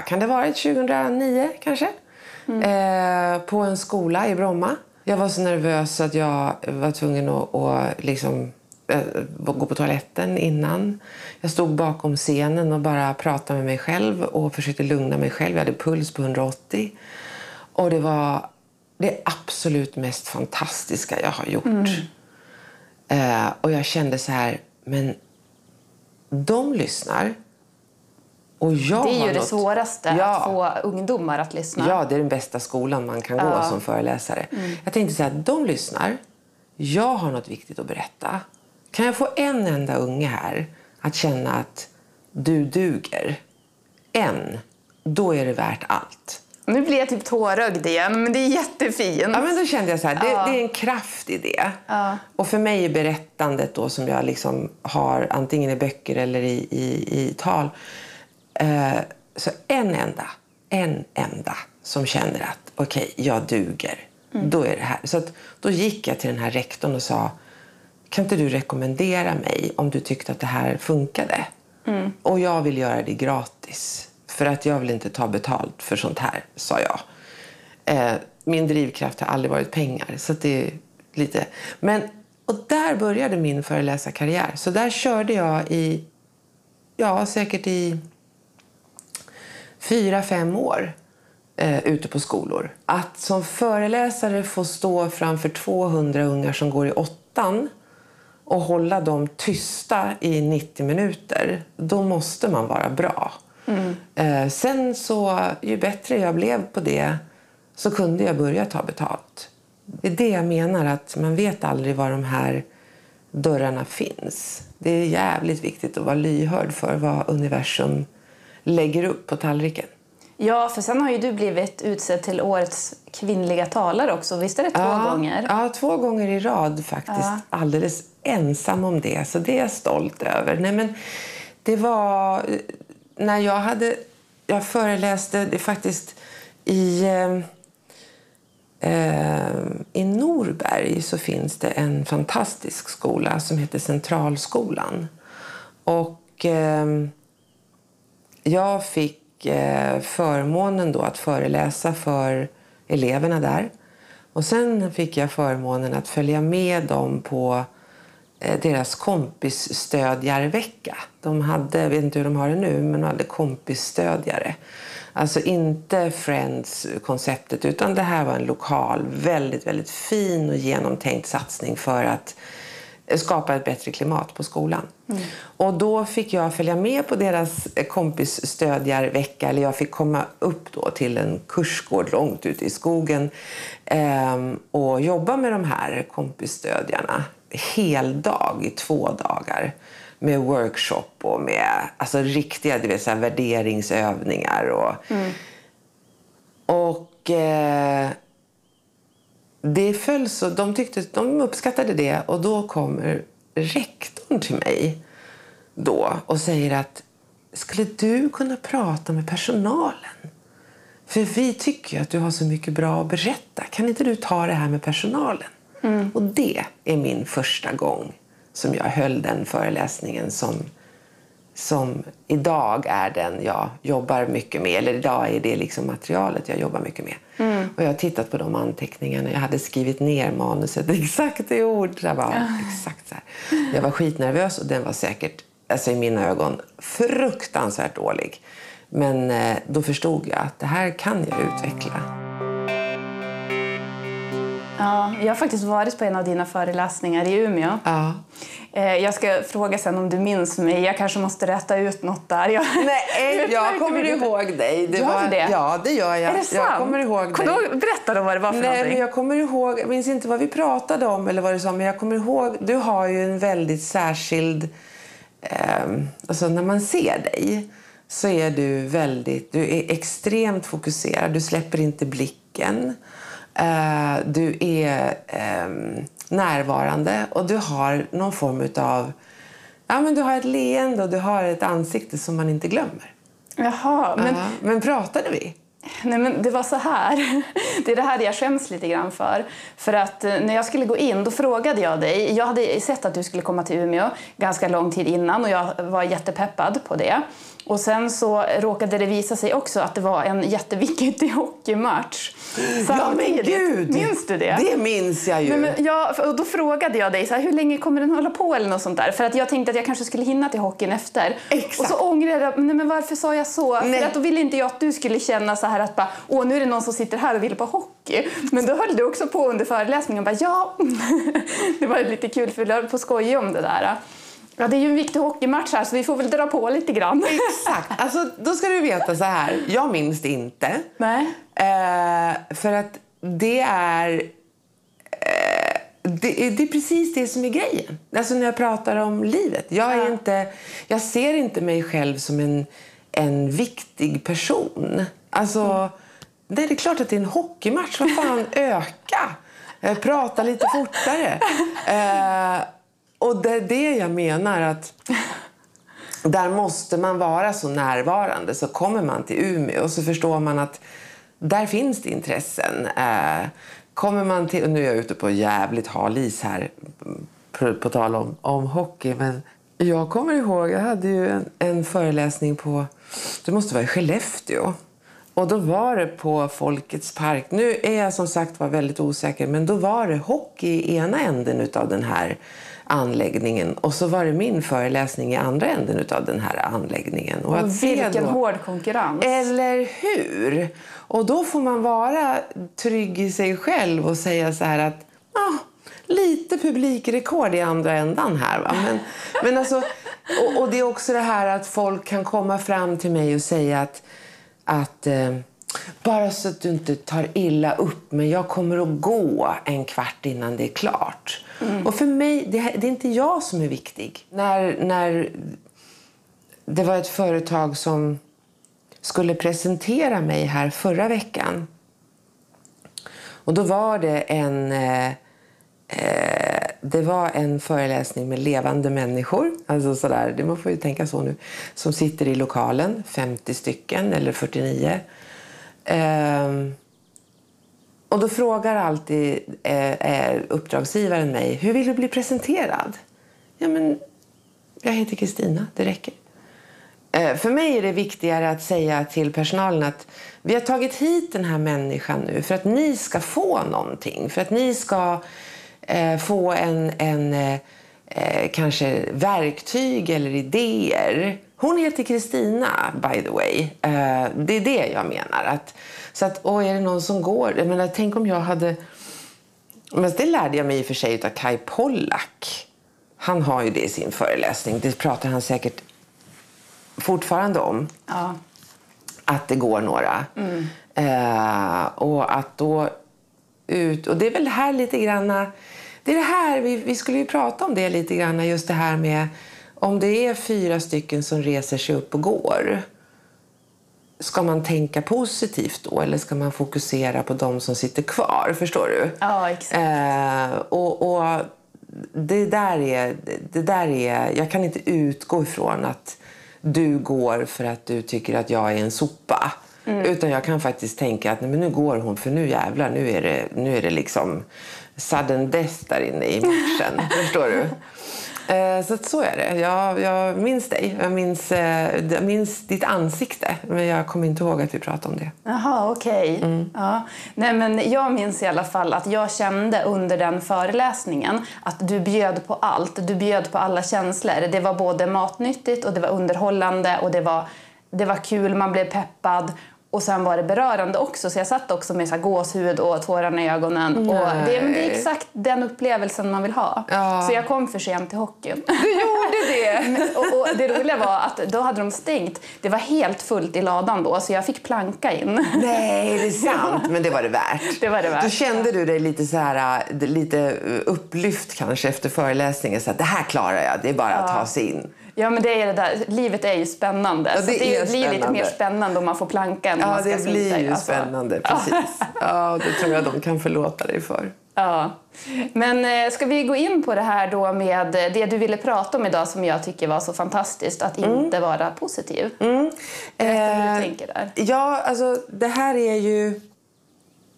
kan det ha varit 2009 kanske? Mm. Eh, på en skola i Bromma. Jag var så nervös att jag var tvungen att, att liksom, äh, gå på toaletten innan. Jag stod bakom scenen och bara pratade med mig själv och försökte lugna mig själv. Jag hade puls på 180. Och det var det absolut mest fantastiska jag har gjort. Mm. Uh, och jag kände så här, men de lyssnar. Och jag det är ju det något... svåraste, ja. att få ungdomar att lyssna. Ja, det är den bästa skolan man kan ja. gå som föreläsare. Mm. Jag tänkte så här, de lyssnar. Jag har något viktigt att berätta. Kan jag få en enda unge här att känna att du duger? En, då är det värt allt. Nu blir jag typ tårögd igen, men det är jättefint. Ja, men då kände jag så här, det, ja. det är en kraft i det. Ja. Och för mig är berättandet då som jag liksom har antingen i böcker eller i, i, i tal. Eh, så en enda, en enda som känner att okej, okay, jag duger. Mm. Då är det här. Så att, då gick jag till den här rektorn och sa, kan inte du rekommendera mig om du tyckte att det här funkade? Mm. Och jag vill göra det gratis. För att jag vill inte ta betalt för sånt här, sa jag. Eh, min drivkraft har aldrig varit pengar. Så det är lite... Men, och där började min föreläsarkarriär. Så där körde jag i, ja säkert i fyra, fem år eh, ute på skolor. Att som föreläsare få stå framför 200 ungar som går i åttan och hålla dem tysta i 90 minuter, då måste man vara bra. Mm. Eh, sen så, ju bättre jag blev på det så kunde jag börja ta betalt. Det är det jag menar, att man vet aldrig var de här dörrarna finns. Det är jävligt viktigt att vara lyhörd för vad universum lägger upp på tallriken. Ja, för sen har ju du blivit utsedd till årets kvinnliga talare också. Visst är det två ja, gånger? Ja, två gånger i rad faktiskt. Ja. Alldeles ensam om det, så det är jag stolt över. Nej, men det var när jag hade... Jag föreläste det faktiskt i... Eh, eh, I Norberg så finns det en fantastisk skola som heter Centralskolan. Och eh, jag fick eh, förmånen då att föreläsa för eleverna där. Och sen fick jag förmånen att följa med dem på eh, Eh, deras kompisstödjarvecka. De hade, jag vet inte hur de har det nu, men de hade kompisstödjare. Alltså inte Friends-konceptet, utan det här var en lokal, väldigt, väldigt fin och genomtänkt satsning för att skapa ett bättre klimat på skolan. Mm. Och då fick jag följa med på deras kompisstödjarvecka, eller jag fick komma upp då till en kursgård långt ute i skogen eh, och jobba med de här kompisstödjarna heldag i två dagar med workshop och med alltså, riktiga du vet, så värderingsövningar. Och, mm. och eh, det föll så, de, tyckte, de uppskattade det och då kommer rektorn till mig då och säger att skulle du kunna prata med personalen? För vi tycker att du har så mycket bra att berätta. Kan inte du ta det här med personalen? Mm. Och det är min första gång som jag höll den föreläsningen som, som idag är den jag jobbar mycket med. Eller idag är det liksom materialet jag jobbar mycket med. Mm. Och jag har tittat på de anteckningarna. Jag hade skrivit ner manuset <laughs> exakt i ord. Jag, bara, ja. exakt så här. jag var skitnervös och den var säkert, alltså i mina ögon, fruktansvärt dålig. Men eh, då förstod jag att det här kan jag utveckla. Ja, jag har faktiskt varit på en av dina föreläsningar i Umeå. Ja. Eh, jag ska fråga sen om du minns mig. Jag kanske måste rätta ut något där. Jag... Nej, <laughs> jag kommer ihåg dig. Det gör var... det? Ja, det gör jag. Är det sant? Jag kommer ihåg dig. Då, berätta då vad det var för Nej, någonting. Men jag kommer ihåg, jag minns inte vad vi pratade om eller vad du sa, men jag kommer ihåg, du har ju en väldigt särskild, eh, alltså när man ser dig så är du väldigt, du är extremt fokuserad, du släpper inte blicken. Uh, du är um, närvarande och du har någon form av... Ja, men du har ett leende och du har ett ansikte som man inte glömmer. Jaha, men... Uh, men pratade vi? Nej, men det var så här. Det är det här jag skäms lite grann för. För att eh, när jag skulle gå in, då frågade jag dig. Jag hade sett att du skulle komma till Umeå ganska lång tid innan och jag var jättepeppad på det. Och sen så råkade det visa sig också att det var en jätteviktig <laughs> hockeymatch. Ja men gud! Minns du det? Det minns jag ju. Men, men, ja, och då frågade jag dig så här, hur länge kommer den hålla på eller något sånt där. För att jag tänkte att jag kanske skulle hinna till hockeyn efter. Exakt. Och så ångrade jag, nej men varför sa jag så? Nej. För att då ville inte jag att du skulle känna så här att bara, åh nu är det någon som sitter här och vill på hockey. Men då höll du också på under föreläsningen och bara, ja. <laughs> det var lite kul för vi höll på att skoja om det där. Ja, det är ju en viktig hockeymatch här så vi får väl dra på lite grann. Exakt. Alltså, då ska du veta så här. Jag minns det inte. Nej. Eh, för att det är... Eh, det, det, är precis det som är grejen. Alltså när jag pratar om livet. Jag, är ja. inte, jag ser inte mig själv som en, en viktig person. Alltså, mm. det är klart att det är en hockeymatch. Vad fan, <laughs> öka! Eh, prata lite fortare. Och det är det jag menar att <laughs> där måste man vara så närvarande. Så kommer man till Umeå och så förstår man att där finns det intressen. Eh, kommer man till, nu är jag ute på jävligt hal is här på, på tal om, om hockey. Men jag kommer ihåg, jag hade ju en, en föreläsning på, det måste vara i Skellefteå. Och då var det på Folkets park. Nu är jag som sagt var väldigt osäker, men då var det hockey i ena änden av den här anläggningen. Och så var det min föreläsning i andra änden av den här anläggningen. Och att vilken då, hård konkurrens! Eller hur? Och då får man vara trygg i sig själv och säga så här att ah, lite publikrekord i andra ändan här. Va? Men, <laughs> men alltså, och, och, det är också det här att folk kan komma fram till mig och säga att, att eh, bara så att du inte tar illa upp, men jag kommer att gå en kvart innan det är klart. Mm. Och för mig, det, det, är inte jag som är viktig. När, när det var ett företag som skulle presentera mig här förra veckan. Och då var det en, eh, eh det var en föreläsning med levande människor. Alltså sådär, det man får ju tänka så nu. Som sitter i lokalen, 50 stycken eller 49. Eh, och då frågar alltid eh, eh, uppdragsgivaren mig, hur vill du bli presenterad? Ja, men jag heter Kristina, det räcker. Eh, för mig är det viktigare att säga till personalen att vi har tagit hit den här människan nu för att ni ska få någonting. För att ni ska eh, få en, en, eh, eh kanske verktyg eller idéer. Hon heter Kristina, by the way. Eh, det är det jag menar. Att, så att, och är det någon som går... Jag menar, tänk om jag hade... Men det lärde jag mig i och för sig av Kai Pollak. Han har ju det i sin föreläsning. Det pratar han säkert fortfarande om. Ja. Att det går några. Mm. Eh, och att då ut... Och det är väl här lite granna... Det är det här, vi, vi skulle ju prata om det lite grann, just det här med om det är fyra stycken som reser sig upp och går. Ska man tänka positivt då eller ska man fokusera på de som sitter kvar? Förstår du? Ja, exakt. Eh, och, och det där är, det där är... Jag kan inte utgå ifrån att du går för att du tycker att jag är en sopa. Utan jag kan faktiskt tänka att nej, men nu går hon för nu jävlar, nu är det, nu är det liksom sudden death där inne i matchen. <laughs> Förstår du? Eh, Så att så är det. Jag, jag minns dig. Jag minns, eh, jag minns ditt ansikte. Men jag kommer inte ihåg att vi pratade om det. Jaha, okej. Ja. Nej, men jag minns i alla fall att jag kände under den föreläsningen att du bjöd på allt. Du bjöd på alla känslor. Det var både matnyttigt och det var underhållande och det var, det var kul, man blev peppad. Och sen var det berörande också, så jag satt också med så här gåshud och tårarna i ögonen. Och det, men det är exakt den upplevelsen man vill ha. Ja. Så jag kom för sent till hockeyn. Du gjorde det! <laughs> och, och det roliga var att då hade de stängt. Det var helt fullt i ladan då, så jag fick planka in. Nej, det är sant. Men det var det värt. <laughs> Det var det värt. Då kände du dig lite, så här, äh, lite upplyft kanske efter föreläsningen. Så att det här klarar jag. Det är bara att ta sig in. Ja, men det är det där. Livet är ju spännande. Ja, det så det är blir lite spännande. mer spännande om man får planka än om Ja, det smita blir ju alltså. spännande. Precis. Ja, det tror jag de kan förlåta dig för. Ja. Men eh, ska vi gå in på det här då med det du ville prata om idag som jag tycker var så fantastiskt, att Mm. inte vara positiv. Berätta hur Eh, du tänker där. Ja, alltså det här är ju...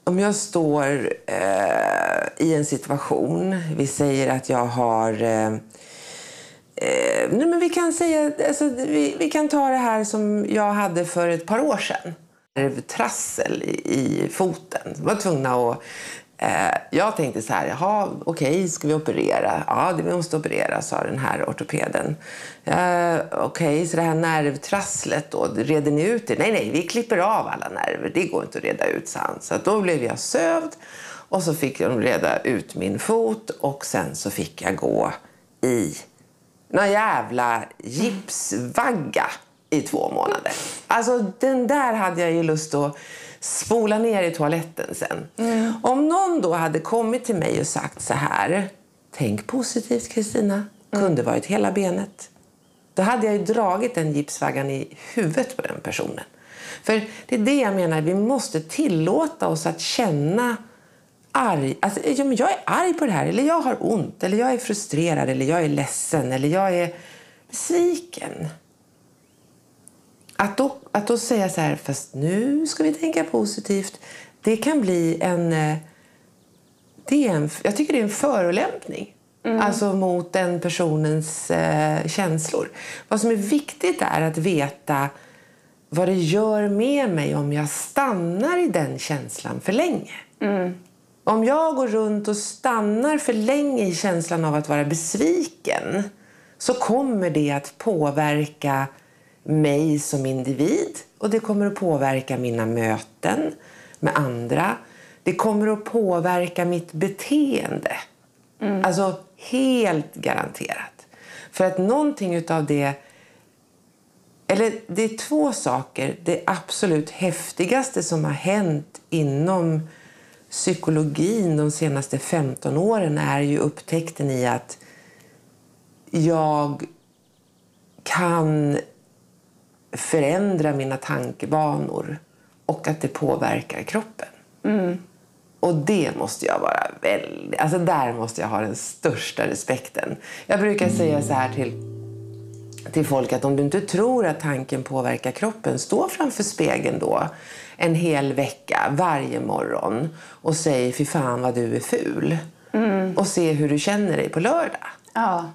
Om jag står eh, i en situation, vi säger att jag har... Eh, eh, nej, men vi kan säga, alltså, vi, vi kan ta det här som jag hade för ett par år sedan. Trassel i, i foten. Jag var tvungna att... Eh, jag tänkte så här, jaha, okej, okay, ska vi operera? Ja, det vi måste operera, sa den här ortopeden. Eh, okej, okay, så det här nervtrasslet då, reder ni ut det? Nej, nej, vi klipper av alla nerver. Det går inte att reda ut, sa han. Så att då blev jag sövd och så fick de reda ut min fot och sen så fick jag gå i någon jävla gipsvagga i två månader. Alltså den där hade jag ju lust att spola ner i toaletten sen. Om någon då hade kommit till mig och sagt så här. Tänk positivt Kristina. Kunde varit hela benet. Då hade jag ju dragit den gipsvaggan i huvudet på den personen. För det är det jag menar, vi måste tillåta oss att känna arg. Alltså, ja, men jag är arg på det här, eller jag har ont, eller jag är frustrerad, eller jag är ledsen, eller jag är besviken. Att då, att då säga så här, fast nu ska vi tänka positivt. Det kan bli en... eh, Det är en jag tycker det är en förolämpning. Alltså mot den personens eh, känslor. Vad som är viktigt är att veta vad det gör med mig om jag stannar i den känslan för länge. Om jag går runt och stannar för länge i känslan av att vara besviken så kommer det att påverka mig som individ och det kommer att påverka mina möten med andra. Det kommer att påverka mitt beteende. Alltså helt garanterat. För att någonting av det eller det är två saker. Det absolut häftigaste som har hänt inom psykologin de senaste 15 åren är ju upptäckten i att jag kan förändra mina tankebanor och att det påverkar kroppen. Och det måste jag vara väldigt... Alltså där måste jag ha den största respekten. Jag brukar säga så här till till folk att om du inte tror att tanken påverkar kroppen, stå framför spegeln då en hel vecka varje morgon och säg fy fan vad du är ful. Och se hur du känner dig på lördag. Ja.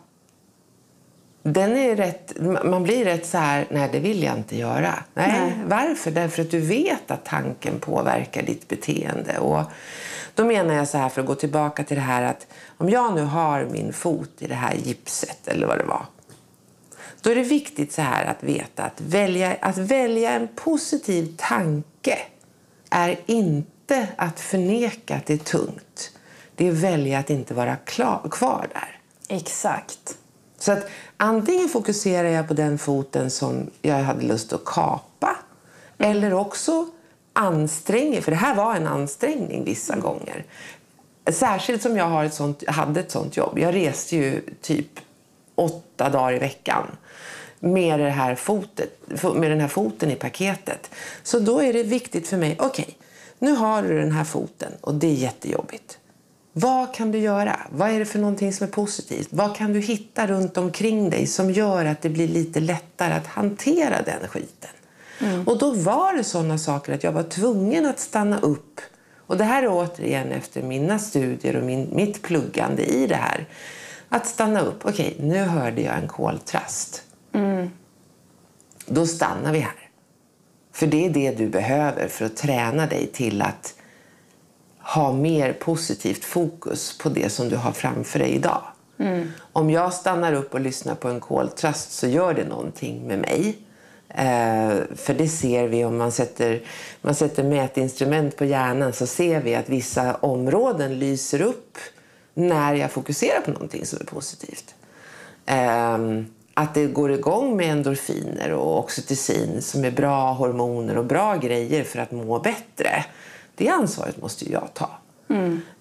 den är rätt, man blir rätt så här, nej det vill jag inte göra. Nej, Nej. Varför? Därför att du vet att tanken påverkar ditt beteende. Och då menar jag så här, för att gå tillbaka till det här att om jag nu har min fot i det här gipset eller vad det var. Då är det viktigt så här att veta att välja, att välja en positiv tanke är inte att förneka att det är tungt. Det är att välja att inte vara klar, kvar där. Exakt. Så att antingen fokuserar jag på den foten som jag hade lust att kapa eller också anstränger, för det här var en ansträngning vissa gånger. Särskilt som jag har ett sånt, hade ett sånt jobb. Jag reste ju typ åtta dagar i veckan med, det här fotet, med den här foten i paketet. Så då är det viktigt för mig, okej, nu har du den här foten och det är jättejobbigt. Vad kan du göra? Vad är det för någonting som är positivt? Vad kan du hitta runt omkring dig som gör att det blir lite lättare att hantera den skiten? Och då var det sådana saker att jag var tvungen att stanna upp. Och det här är återigen efter mina studier och min, mitt pluggande i det här. Att stanna upp. Okej, nu hörde jag en koltrast. Då stannar vi här. För det är det du behöver för att träna dig till att ha mer positivt fokus på det som du har framför dig idag. Om jag stannar upp och lyssnar på en koltrast så gör det någonting med mig. Eh, för det ser vi om man sätter, man sätter mätinstrument på hjärnan så ser vi att vissa områden lyser upp när jag fokuserar på någonting som är positivt. Ehm, att det går igång med endorfiner och oxytocin som är bra hormoner och bra grejer för att må bättre. Det ansvaret måste ju jag ta.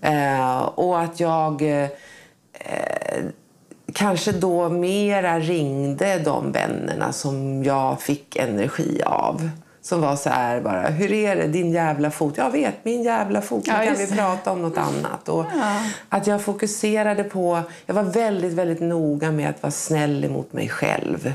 Eh, och att jag eh, kanske då mera ringde de vännerna som jag fick energi av. Som var så här bara, hur är det din jävla fot? Jag vet, min jävla fot. Nu Ja, kan vi prata om något annat. Och Att jag fokuserade på, jag var väldigt, väldigt noga med att vara snäll emot mig själv.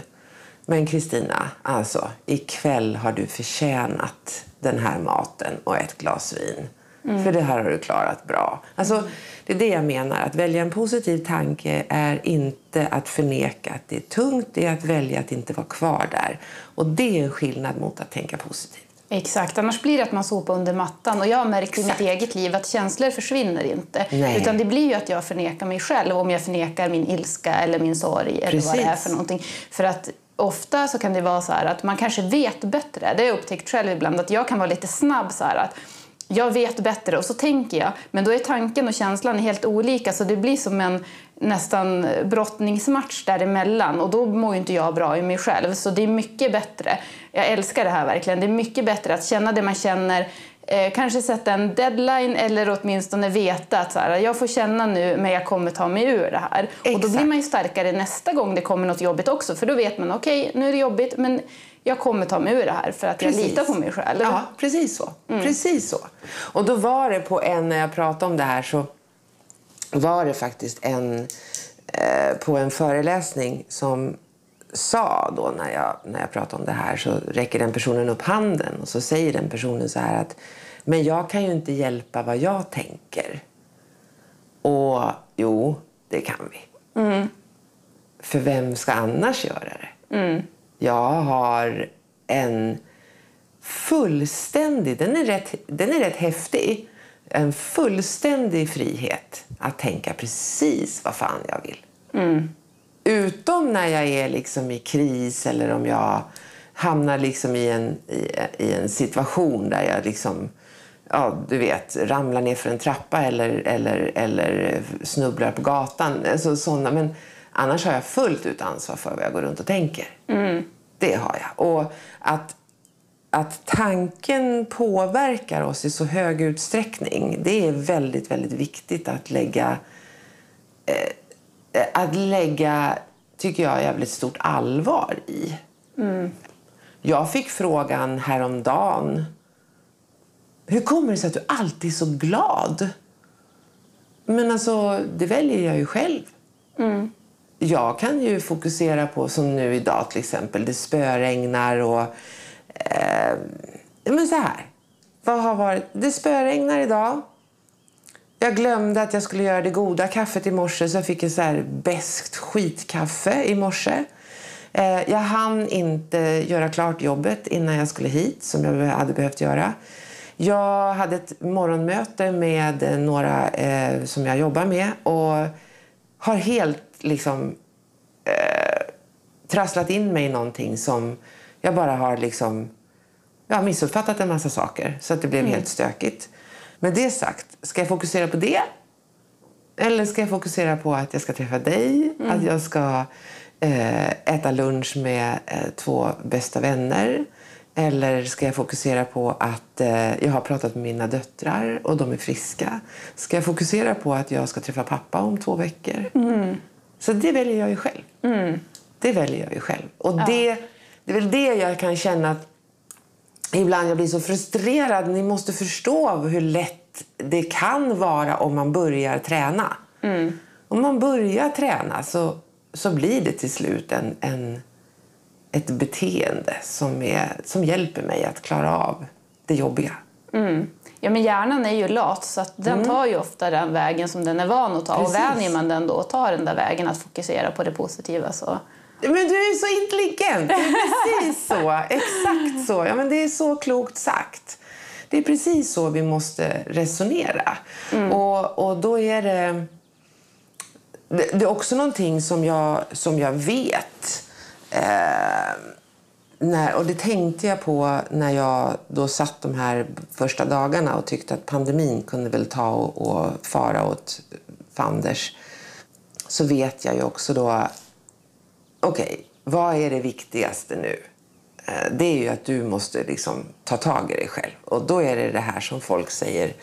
Men Kristina, alltså ikväll har du förtjänat den här maten och ett glas vin. För det här har du klarat bra. Alltså, det är det jag menar. Att välja en positiv tanke är inte att förneka att det är tungt. Det är att välja att inte vara kvar där. Och det är en skillnad mot att tänka positivt. Exakt, annars blir det att man sopar under mattan. Och jag har märkt i mitt eget liv att känslor försvinner inte. Nej. Utan det blir ju att jag förnekar mig själv om jag förnekar min ilska eller min sorg eller vad det är Precis. för någonting. För att ofta så kan det vara så att man kanske vet bättre. Det har jag upptäckt själv ibland att jag kan vara lite snabb så att jag vet bättre och så tänker jag. Men då är tanken och känslan helt olika så det blir som en nästan brottningsmatch däremellan och då mår ju inte jag bra i mig själv. Så det är mycket bättre. Jag älskar det här verkligen. Det är mycket bättre att känna det man känner Eh, kanske sätta en deadline eller åtminstone veta att så här, jag får känna nu men jag kommer ta mig ur det här. Och då blir Exakt. man ju starkare nästa gång det kommer något jobbigt också för då vet man okej nu är det jobbigt men jag kommer ta mig ur det här för att jag Precis. litar på mig själv. Ja, precis så. Precis så. Och då var det på en, när jag pratade om det här så var det faktiskt en eh, på en föreläsning som sa då när jag, när jag pratade om det här så räcker den personen upp handen och så säger den personen så här att men jag kan ju inte hjälpa vad jag tänker. Och jo, det kan vi. För vem ska annars göra det? Jag har en fullständig, den är, rätt, den är rätt häftig, en fullständig frihet att tänka precis vad fan jag vill. Utom när jag är liksom i kris eller om jag hamnar liksom i, en, i, i en situation där jag liksom, ja, du vet, ramlar ner för en trappa eller, eller, eller snubblar på gatan. Alltså såna. Men annars har jag fullt ut ansvar för vad jag går runt och tänker. Det har jag. Och att, att tanken påverkar oss i så hög utsträckning, det är väldigt, väldigt viktigt att lägga att lägga, tycker jag, jävligt stort allvar i. Jag fick frågan häromdagen. Hur kommer det sig att du alltid är så glad? Men alltså, det väljer jag ju själv. Jag kan ju fokusera på, som nu idag till exempel, det spöregnar och... Eh, men så här. Vad har varit? Det spöregnar idag. Jag glömde att jag skulle göra det goda kaffet i morse så jag fick en så här beskt skitkaffe i morse. Eh, jag hann inte göra klart jobbet innan jag skulle hit, som jag hade behövt göra. Jag hade ett morgonmöte med några eh, som jag jobbar med och har helt liksom eh, trasslat in mig i någonting som jag bara har liksom jag har missuppfattat en massa saker så att det blev mm. helt stökigt. Med det sagt, ska jag fokusera på det? Eller ska jag fokusera på att jag ska träffa dig, mm. att jag ska eh, äta lunch med eh, två bästa vänner? Eller ska jag fokusera på att eh, jag har pratat med mina döttrar och de är friska? Ska jag fokusera på att jag ska träffa pappa om två veckor? Mm. Så det väljer jag ju själv. Mm. Det väljer jag ju själv. Och ja. det, det är väl det jag kan känna att ibland jag blir så frustrerad. Ni måste förstå hur lätt det kan vara om man börjar träna. Mm. Om man börjar träna så, så blir det till slut en, en, ett beteende som, är, som hjälper mig att klara av det jobbiga. Mm. Ja, men hjärnan är ju lat så att den mm. tar ju ofta den vägen som den är van att ta. Precis. Och vänjer man den då och tar den där vägen att fokusera på det positiva så men du är så intelligent! Det är precis så. <laughs> Exakt så. Ja, men det är så klokt sagt. Det är precis så vi måste resonera. Mm. Och, och då är det... Det är också någonting som jag, som jag vet. Eh, när, och det tänkte jag på när jag då satt de här första dagarna och tyckte att pandemin kunde väl ta och, och fara åt fanders. Så vet jag ju också då okej, okay, vad är det viktigaste nu? Eh, det är ju att du måste liksom ta tag i dig själv. Och då är det det här som folk säger,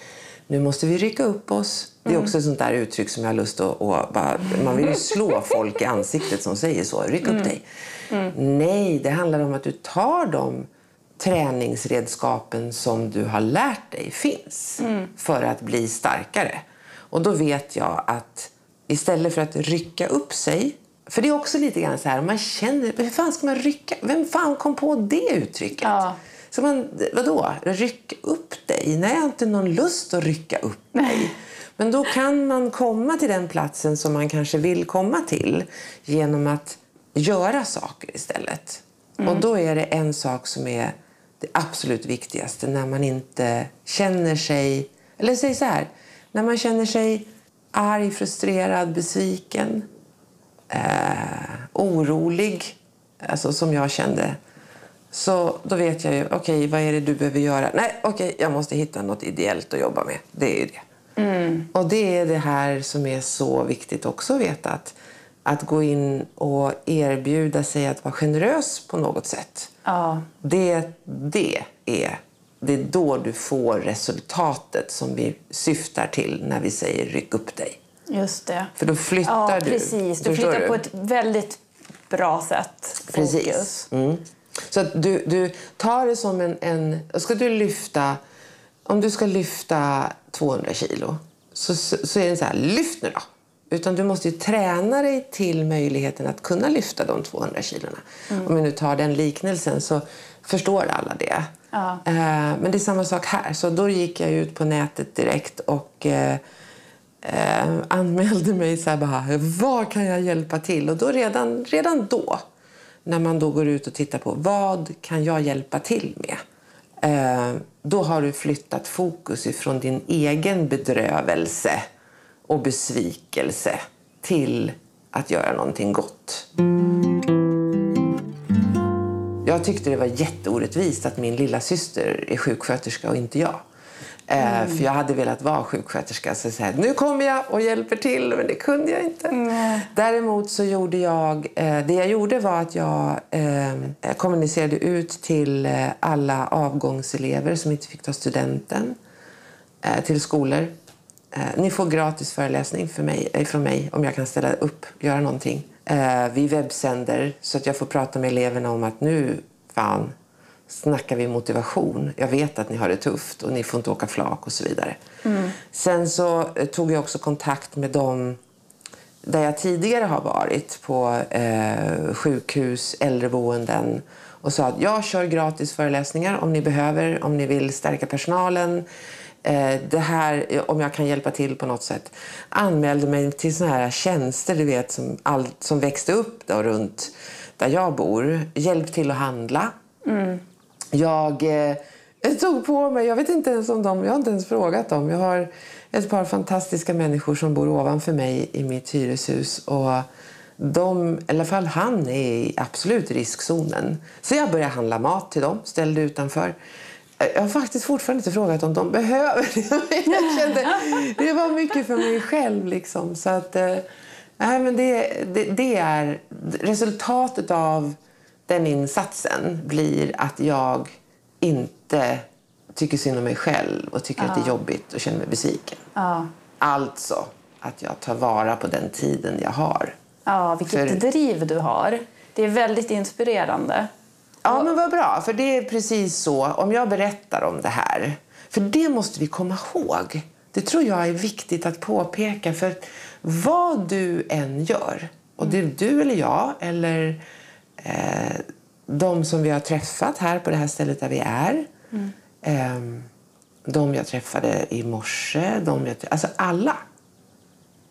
nu måste vi rycka upp oss. Det är mm. också ett sånt där uttryck som jag har lust att... bara, man vill ju <laughs> slå folk i ansiktet som säger så. Ryck upp mm. dig. Mm. Nej, det handlar om att du tar de träningsredskapen som du har lärt dig finns mm. för att bli starkare. Och då vet jag att istället för att rycka upp sig för det är också lite grann så här, man känner, hur fan ska man rycka, vem fan kom på det uttrycket? Ja. Så man, vadå, ryck upp dig? Nej, jag har inte någon lust att rycka upp mig. Men då kan man komma till den platsen som man kanske vill komma till genom att göra saker istället. Mm. Och då är det en sak som är det absolut viktigaste när man inte känner sig, eller säg så här, när man känner sig arg, frustrerad, besviken eh, orolig, alltså som jag kände. Så då vet jag ju, okej, okay, vad är det du behöver göra? Nej, okej, okay, jag måste hitta något ideellt att jobba med. Det är ju det. Mm. Och det är det här som är så viktigt också att veta. Att, att gå in och erbjuda sig att vara generös på något sätt. Ja. Det, det är det är då du får resultatet som vi syftar till när vi säger ryck upp dig. Just det. För då flyttar ja, du. Precis, du flyttar du? på ett väldigt bra sätt. Precis. Mm. Så att du, du tar det som en, en... Ska du lyfta... Om du ska lyfta 200 kilo så, så är det så här, lyft nu då. Utan du måste ju träna dig till möjligheten att kunna lyfta de 200 kilona. Mm. Om vi nu tar den liknelsen så förstår alla det. Ja. Eh, men det är samma sak här. Så då gick jag ut på nätet direkt och eh, eh, anmälde mig så här bara, vad kan jag hjälpa till? Och då redan, redan då, när man då går ut och tittar på vad kan jag hjälpa till med? Eh, då har du flyttat fokus ifrån din egen bedrövelse och besvikelse till att göra någonting gott. Jag tyckte det var jätteorättvist att min lilla syster är sjuksköterska och inte jag. Mm. För jag hade velat vara sjuksköterska. Så jag nu kommer jag och hjälper till, men det kunde jag inte. Mm. Däremot så gjorde jag, eh, det jag gjorde var att jag eh, kommunicerade ut till eh, alla avgångselever som inte fick ta studenten eh, till skolor. Eh, ni får gratis föreläsning för mig, från mig om jag kan ställa upp göra någonting. vi webbsänder så att jag får prata med eleverna om att nu, fan, snackar vi motivation. Jag vet att ni har det tufft och ni får inte åka flak och så vidare. Mm. Sen så eh, tog jag också kontakt med dem där jag tidigare har varit på eh, sjukhus, äldreboenden och sa att jag kör gratis föreläsningar om ni behöver, om ni vill stärka personalen eh, det här, om jag kan hjälpa till på något sätt. Anmälde mig till såna här tjänster du vet, som, all, som växte upp då, runt där jag bor. Hjälp till att handla. Jag eh, tog på mig, jag vet inte ens om dem, jag har inte ens frågat dem. Jag har ett par fantastiska människor som bor ovanför mig i mitt hyreshus. Och de, i alla fall han är i absolut riskzonen. Så jag började handla mat till dem, ställde utanför. Eh, jag har faktiskt fortfarande inte frågat om de behöver det. <laughs> Jag kände, det var mycket för mig själv. Liksom. Så att, eh, men det, det, det är resultatet av den insatsen blir att jag inte tycker synd om mig själv och tycker att det är jobbigt och känner mig besviken. Ja. Alltså att jag tar vara på den tiden jag har. Ja, vilket För- driv du har. Det är väldigt inspirerande. Ja, men vad bra. För det är precis så. Om jag berättar om det här. För det måste vi komma ihåg. Det tror jag är viktigt att påpeka. För vad du än gör, och det är du eller jag eller eh, de som vi har träffat här på det här stället där vi är. Eh, de jag träffade i morse, de jag, alltså alla.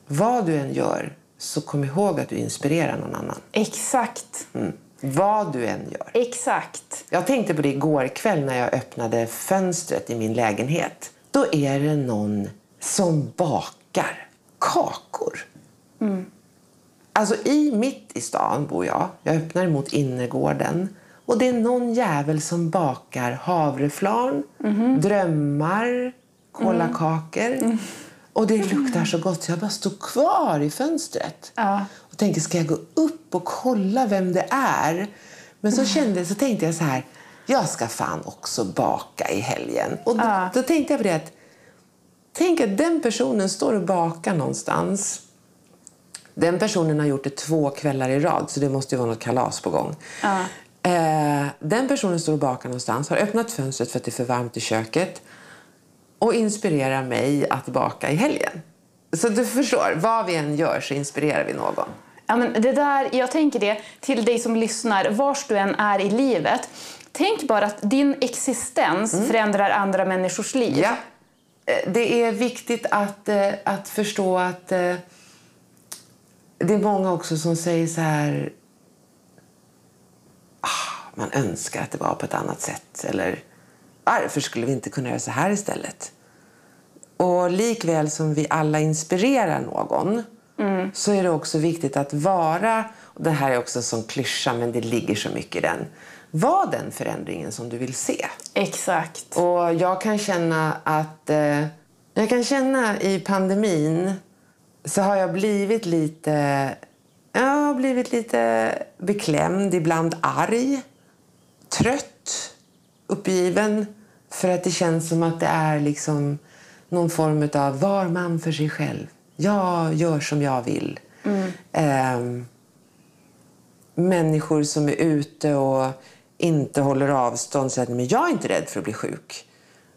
Vad du än gör, så kom ihåg att du inspirerar någon annan. Exakt. Mm. Vad du än gör. Exakt. Jag tänkte på det igår kväll när jag öppnade fönstret i min lägenhet. Då är det någon som bakar kakor. Alltså i mitt i stan bor jag. Jag öppnar mot innergården. Och det är någon jävel som bakar havreflarn, drömmar, kolakakor. Och det luktar så gott så jag bara stod kvar i fönstret. Ja. Och tänkte, ska jag gå upp och kolla vem det är? Men så, kände, så tänkte jag så här, jag ska fan också baka i helgen. Och då, Ja. då tänkte jag på det att, tänk att den personen står och bakar någonstans. Den personen har gjort det två kvällar i rad, så det måste ju vara något kalas på gång. Ja. Eh, den personen står och bakar någonstans, har öppnat fönstret för att det är för varmt i köket och inspirerar mig att baka i helgen. Så du förstår, vad vi än gör så inspirerar vi någon. Ja, men det där, jag tänker det till dig som lyssnar, vars du än är i livet. Tänk bara att din existens förändrar andra människors liv. Ja. Eh, Det är viktigt att, eh, att förstå att eh, det är många också som säger så här ah, man önskar att det var på ett annat sätt. Eller varför skulle vi inte kunna göra så här istället? Och likväl som vi alla inspirerar någon så är det också viktigt att vara, och det här är också en sån klyscha men det ligger så mycket i den, var den förändringen som du vill se. Exakt. Och jag kan känna att... Eh, jag kan känna i pandemin så har jag blivit lite... Jag har blivit lite beklämd, ibland arg, trött, uppgiven. För att det känns som att det är liksom någon form av var man för sig själv. Jag gör som jag vill. Ehm, människor som är ute och inte håller avstånd säger att men jag är inte rädd för att bli sjuk.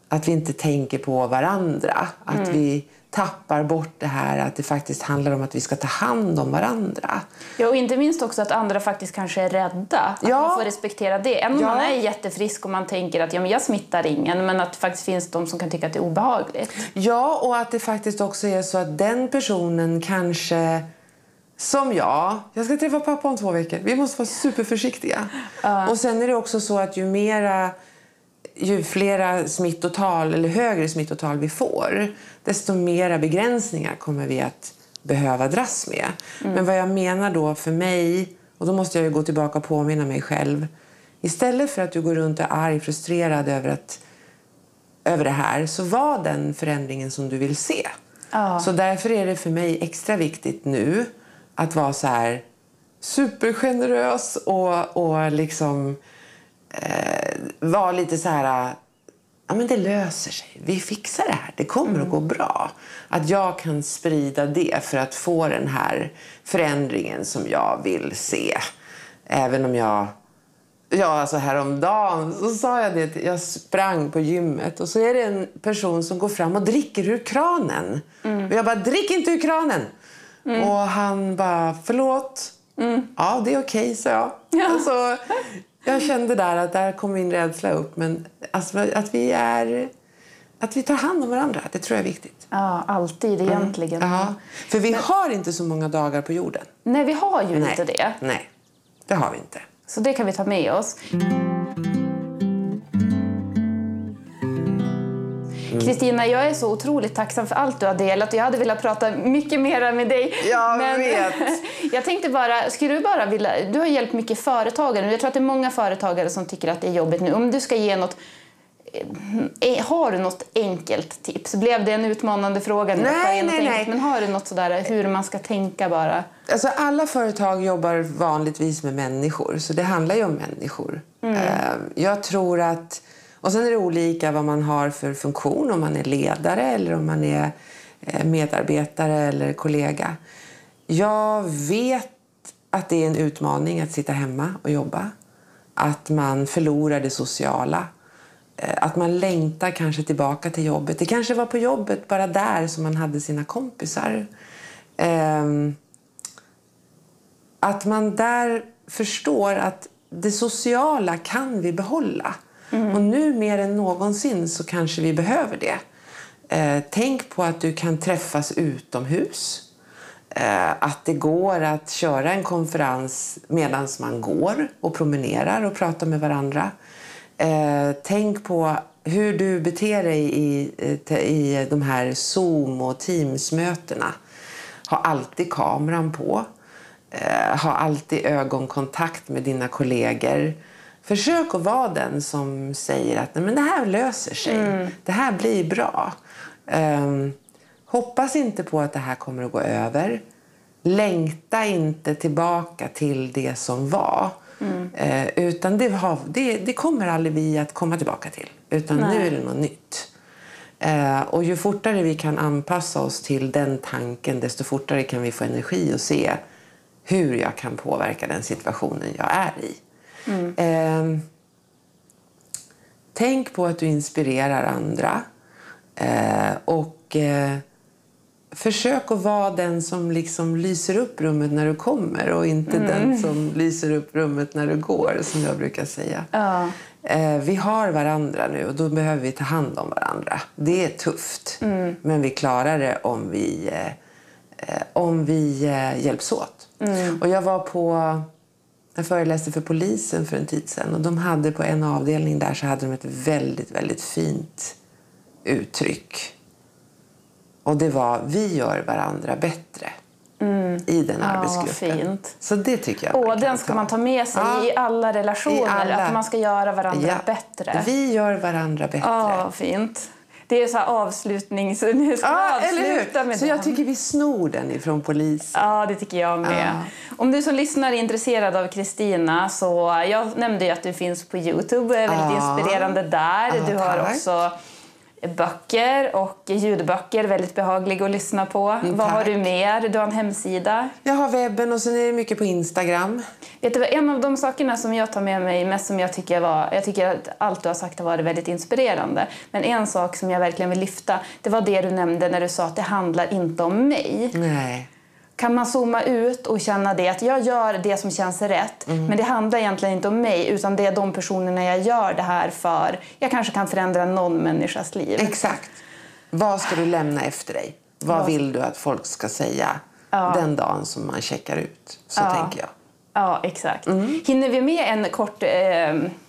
Att vi inte tänker på varandra. Att vi tappar bort det här att det faktiskt handlar om att vi ska ta hand om varandra. Ja, och inte minst också att andra faktiskt kanske är rädda. Att Ja. man får respektera det. Även om Ja. man är jättefrisk och man tänker att ja, men jag smittar ingen, men att det faktiskt finns de som kan tycka att det är obehagligt. Ja, och att det faktiskt också är så att den personen kanske som jag, jag ska träffa pappa om två veckor. Vi måste vara superförsiktiga. Och sen är det också så att ju mera ju flera smittotal eller högre smittotal vi får, desto mera begränsningar kommer vi att behöva dras med. Men vad jag menar då för mig, och då måste jag gå tillbaka och påminna mig själv. Istället för att du går runt och är arg, frustrerad över att över det här så var den förändringen som du vill se. Ja. Så därför är det för mig extra viktigt nu att vara så här supergenerös och, och liksom eh, vara lite så här... Ja, men det löser sig. Vi fixar det här. Det kommer att gå bra. Att jag kan sprida det för att få den här förändringen som jag vill se. Även om jag Ja, alltså häromdagen så sa jag det. Jag sprang på gymmet och så är det en person som går fram och dricker ur kranen. Och jag bara, drick inte ur kranen! Och han bara, förlåt. Ja, det är okej, sa jag. Alltså, jag kände där att där kom min rädsla upp. Men alltså, att vi är... att vi tar hand om varandra. Det tror jag är viktigt. Ja, alltid egentligen. Ja, för vi har inte så många dagar på jorden. Nej, vi har ju Nej. inte det. Nej, det har vi inte. Så det kan vi ta med oss. Kristina, jag är så otroligt tacksam för allt du har delat. Jag hade velat prata mycket mer med dig. Jag men vet. <laughs> jag tänkte bara, skulle du bara vilja... Du har hjälpt mycket företagare. Jag tror att det är många företagare som tycker att det är jobbigt nu. Om du ska ge något... eh, Har du något enkelt tips? Blev det en utmanande fråga? nu? Nej, nej, enkelt? nej. Men har du något sådär hur man ska tänka bara? Alltså alla företag jobbar vanligtvis med människor, så det handlar ju om människor. Eh, Jag tror att... Och sen är det olika vad man har för funktion, om man är ledare eller om man är eh, medarbetare eller kollega. Jag vet att det är en utmaning att sitta hemma och jobba. Att man förlorar det sociala. Eh, att man längtar kanske tillbaka till jobbet. Det kanske var på jobbet, bara där, som man hade sina kompisar. Ehm, att man där förstår att det sociala kan vi behålla. Mm. Och nu mer än någonsin så kanske vi behöver det. Eh, tänk på att du kan träffas utomhus. Eh, att det går att köra en konferens medan man går och promenerar och pratar med varandra. Eh, tänk på hur du beter dig i, eh, i de här Zoom och Teams-mötena. Ha alltid kameran på. Eh, ha alltid ögonkontakt med dina kollegor. Försök att vara den som säger att Nej, men det här löser sig. Det här blir bra. Ehm, hoppas inte på att det här kommer att gå över. Längta inte tillbaka till det som var. Eh, utan det, har, det, det kommer aldrig vi att komma tillbaka till. Utan nu är det något nytt. Eh, och ju fortare vi kan anpassa oss till den tanken desto fortare kan vi få energi att se hur jag kan påverka den situationen jag är i. Eh, tänk på att du inspirerar andra. Eh, och eh, försök att vara den som liksom lyser upp rummet när du kommer och inte den som lyser upp rummet när du går, som jag brukar säga. Ja. Eh, vi har varandra nu och då behöver vi ta hand om varandra. Det är tufft, men vi klarar det om vi, eh, eh, om vi hjälps åt. Och jag var på... Jag föreläste för polisen för en tid sedan och de hade på en avdelning där så hade de ett väldigt, väldigt fint uttryck. Och det var vi gör varandra bättre i den Ja, arbetsgruppen. fint. Så det tycker jag kan den ska ta. man ta med sig Ja. i alla relationer. I alla. Att man ska göra varandra Ja. bättre. Vi gör varandra bättre. Ja, fint. Det är så här avslutning, så <laughs> nu ska eller avsluta med Så den. jag tycker vi snor den ifrån polisen. Ja, det tycker jag med. Om du som lyssnar är intresserad av Kristina så jag nämnde ju att du finns på Youtube, är väldigt Ja. inspirerande där. Du har tack. också böcker och ljudböcker, väldigt behagliga att lyssna på. Vad har Mm, du mer? Du har en hemsida. Jag har webben och sen är det mycket på Instagram. Vet du, en av de sakerna som jag tar med mig mest som jag tycker var, jag tycker att allt du har sagt har varit väldigt inspirerande. Men en sak som jag verkligen vill lyfta, det var det du nämnde när du sa att det handlar inte om mig. Nej. Kan man zooma ut och känna det att jag gör det som känns rätt men det handlar egentligen inte om mig utan det är de personerna jag gör det här för. Jag kanske kan förändra någon människas liv. Exakt. Vad ska du lämna efter dig? Vad vill du att folk ska säga den dagen som man checkar ut? Så tänker jag. Ja, exakt. Hinner vi med en kort eh,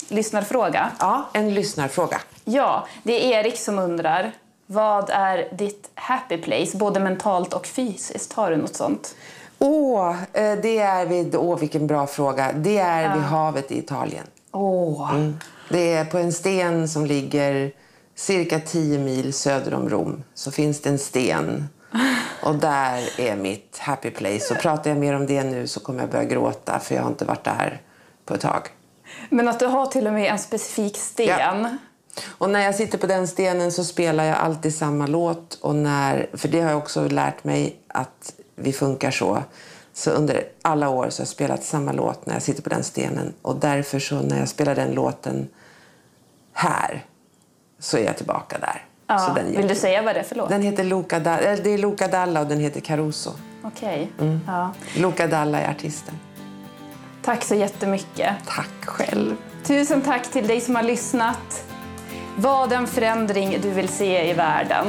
lyssnarfråga? Ja, en lyssnarfråga. Ja, det är Erik som undrar. Vad är ditt happy place, både mentalt och fysiskt? Har du något sånt? Åh, eh, det är vid, åh vilken bra fråga. Det är vid havet i Italien. Åh, Det är på en sten som ligger cirka 10 mil söder om Rom. Så finns det en sten. Och där är mitt happy place. Och pratar jag mer om det nu så kommer jag börja gråta för jag har inte varit där på ett tag. Men att du har till och med en specifik sten. Ja. Och när jag sitter på den stenen så spelar jag alltid samma låt. Och när, för det har jag också lärt mig att vi funkar så. Så under alla år så har jag spelat samma låt när jag sitter på den stenen. Och därför så när jag spelar den låten här så är jag tillbaka där. Ja. Vill du säga vad det är för låt? Den heter Luca Dalla, eller det är Luca Dalla och den heter Caruso. Okej. Mm. Ja. Luca Dalla är artisten. Tack så jättemycket. Tack själv. Tusen tack till dig som har lyssnat. Vad den förändring du vill se i världen.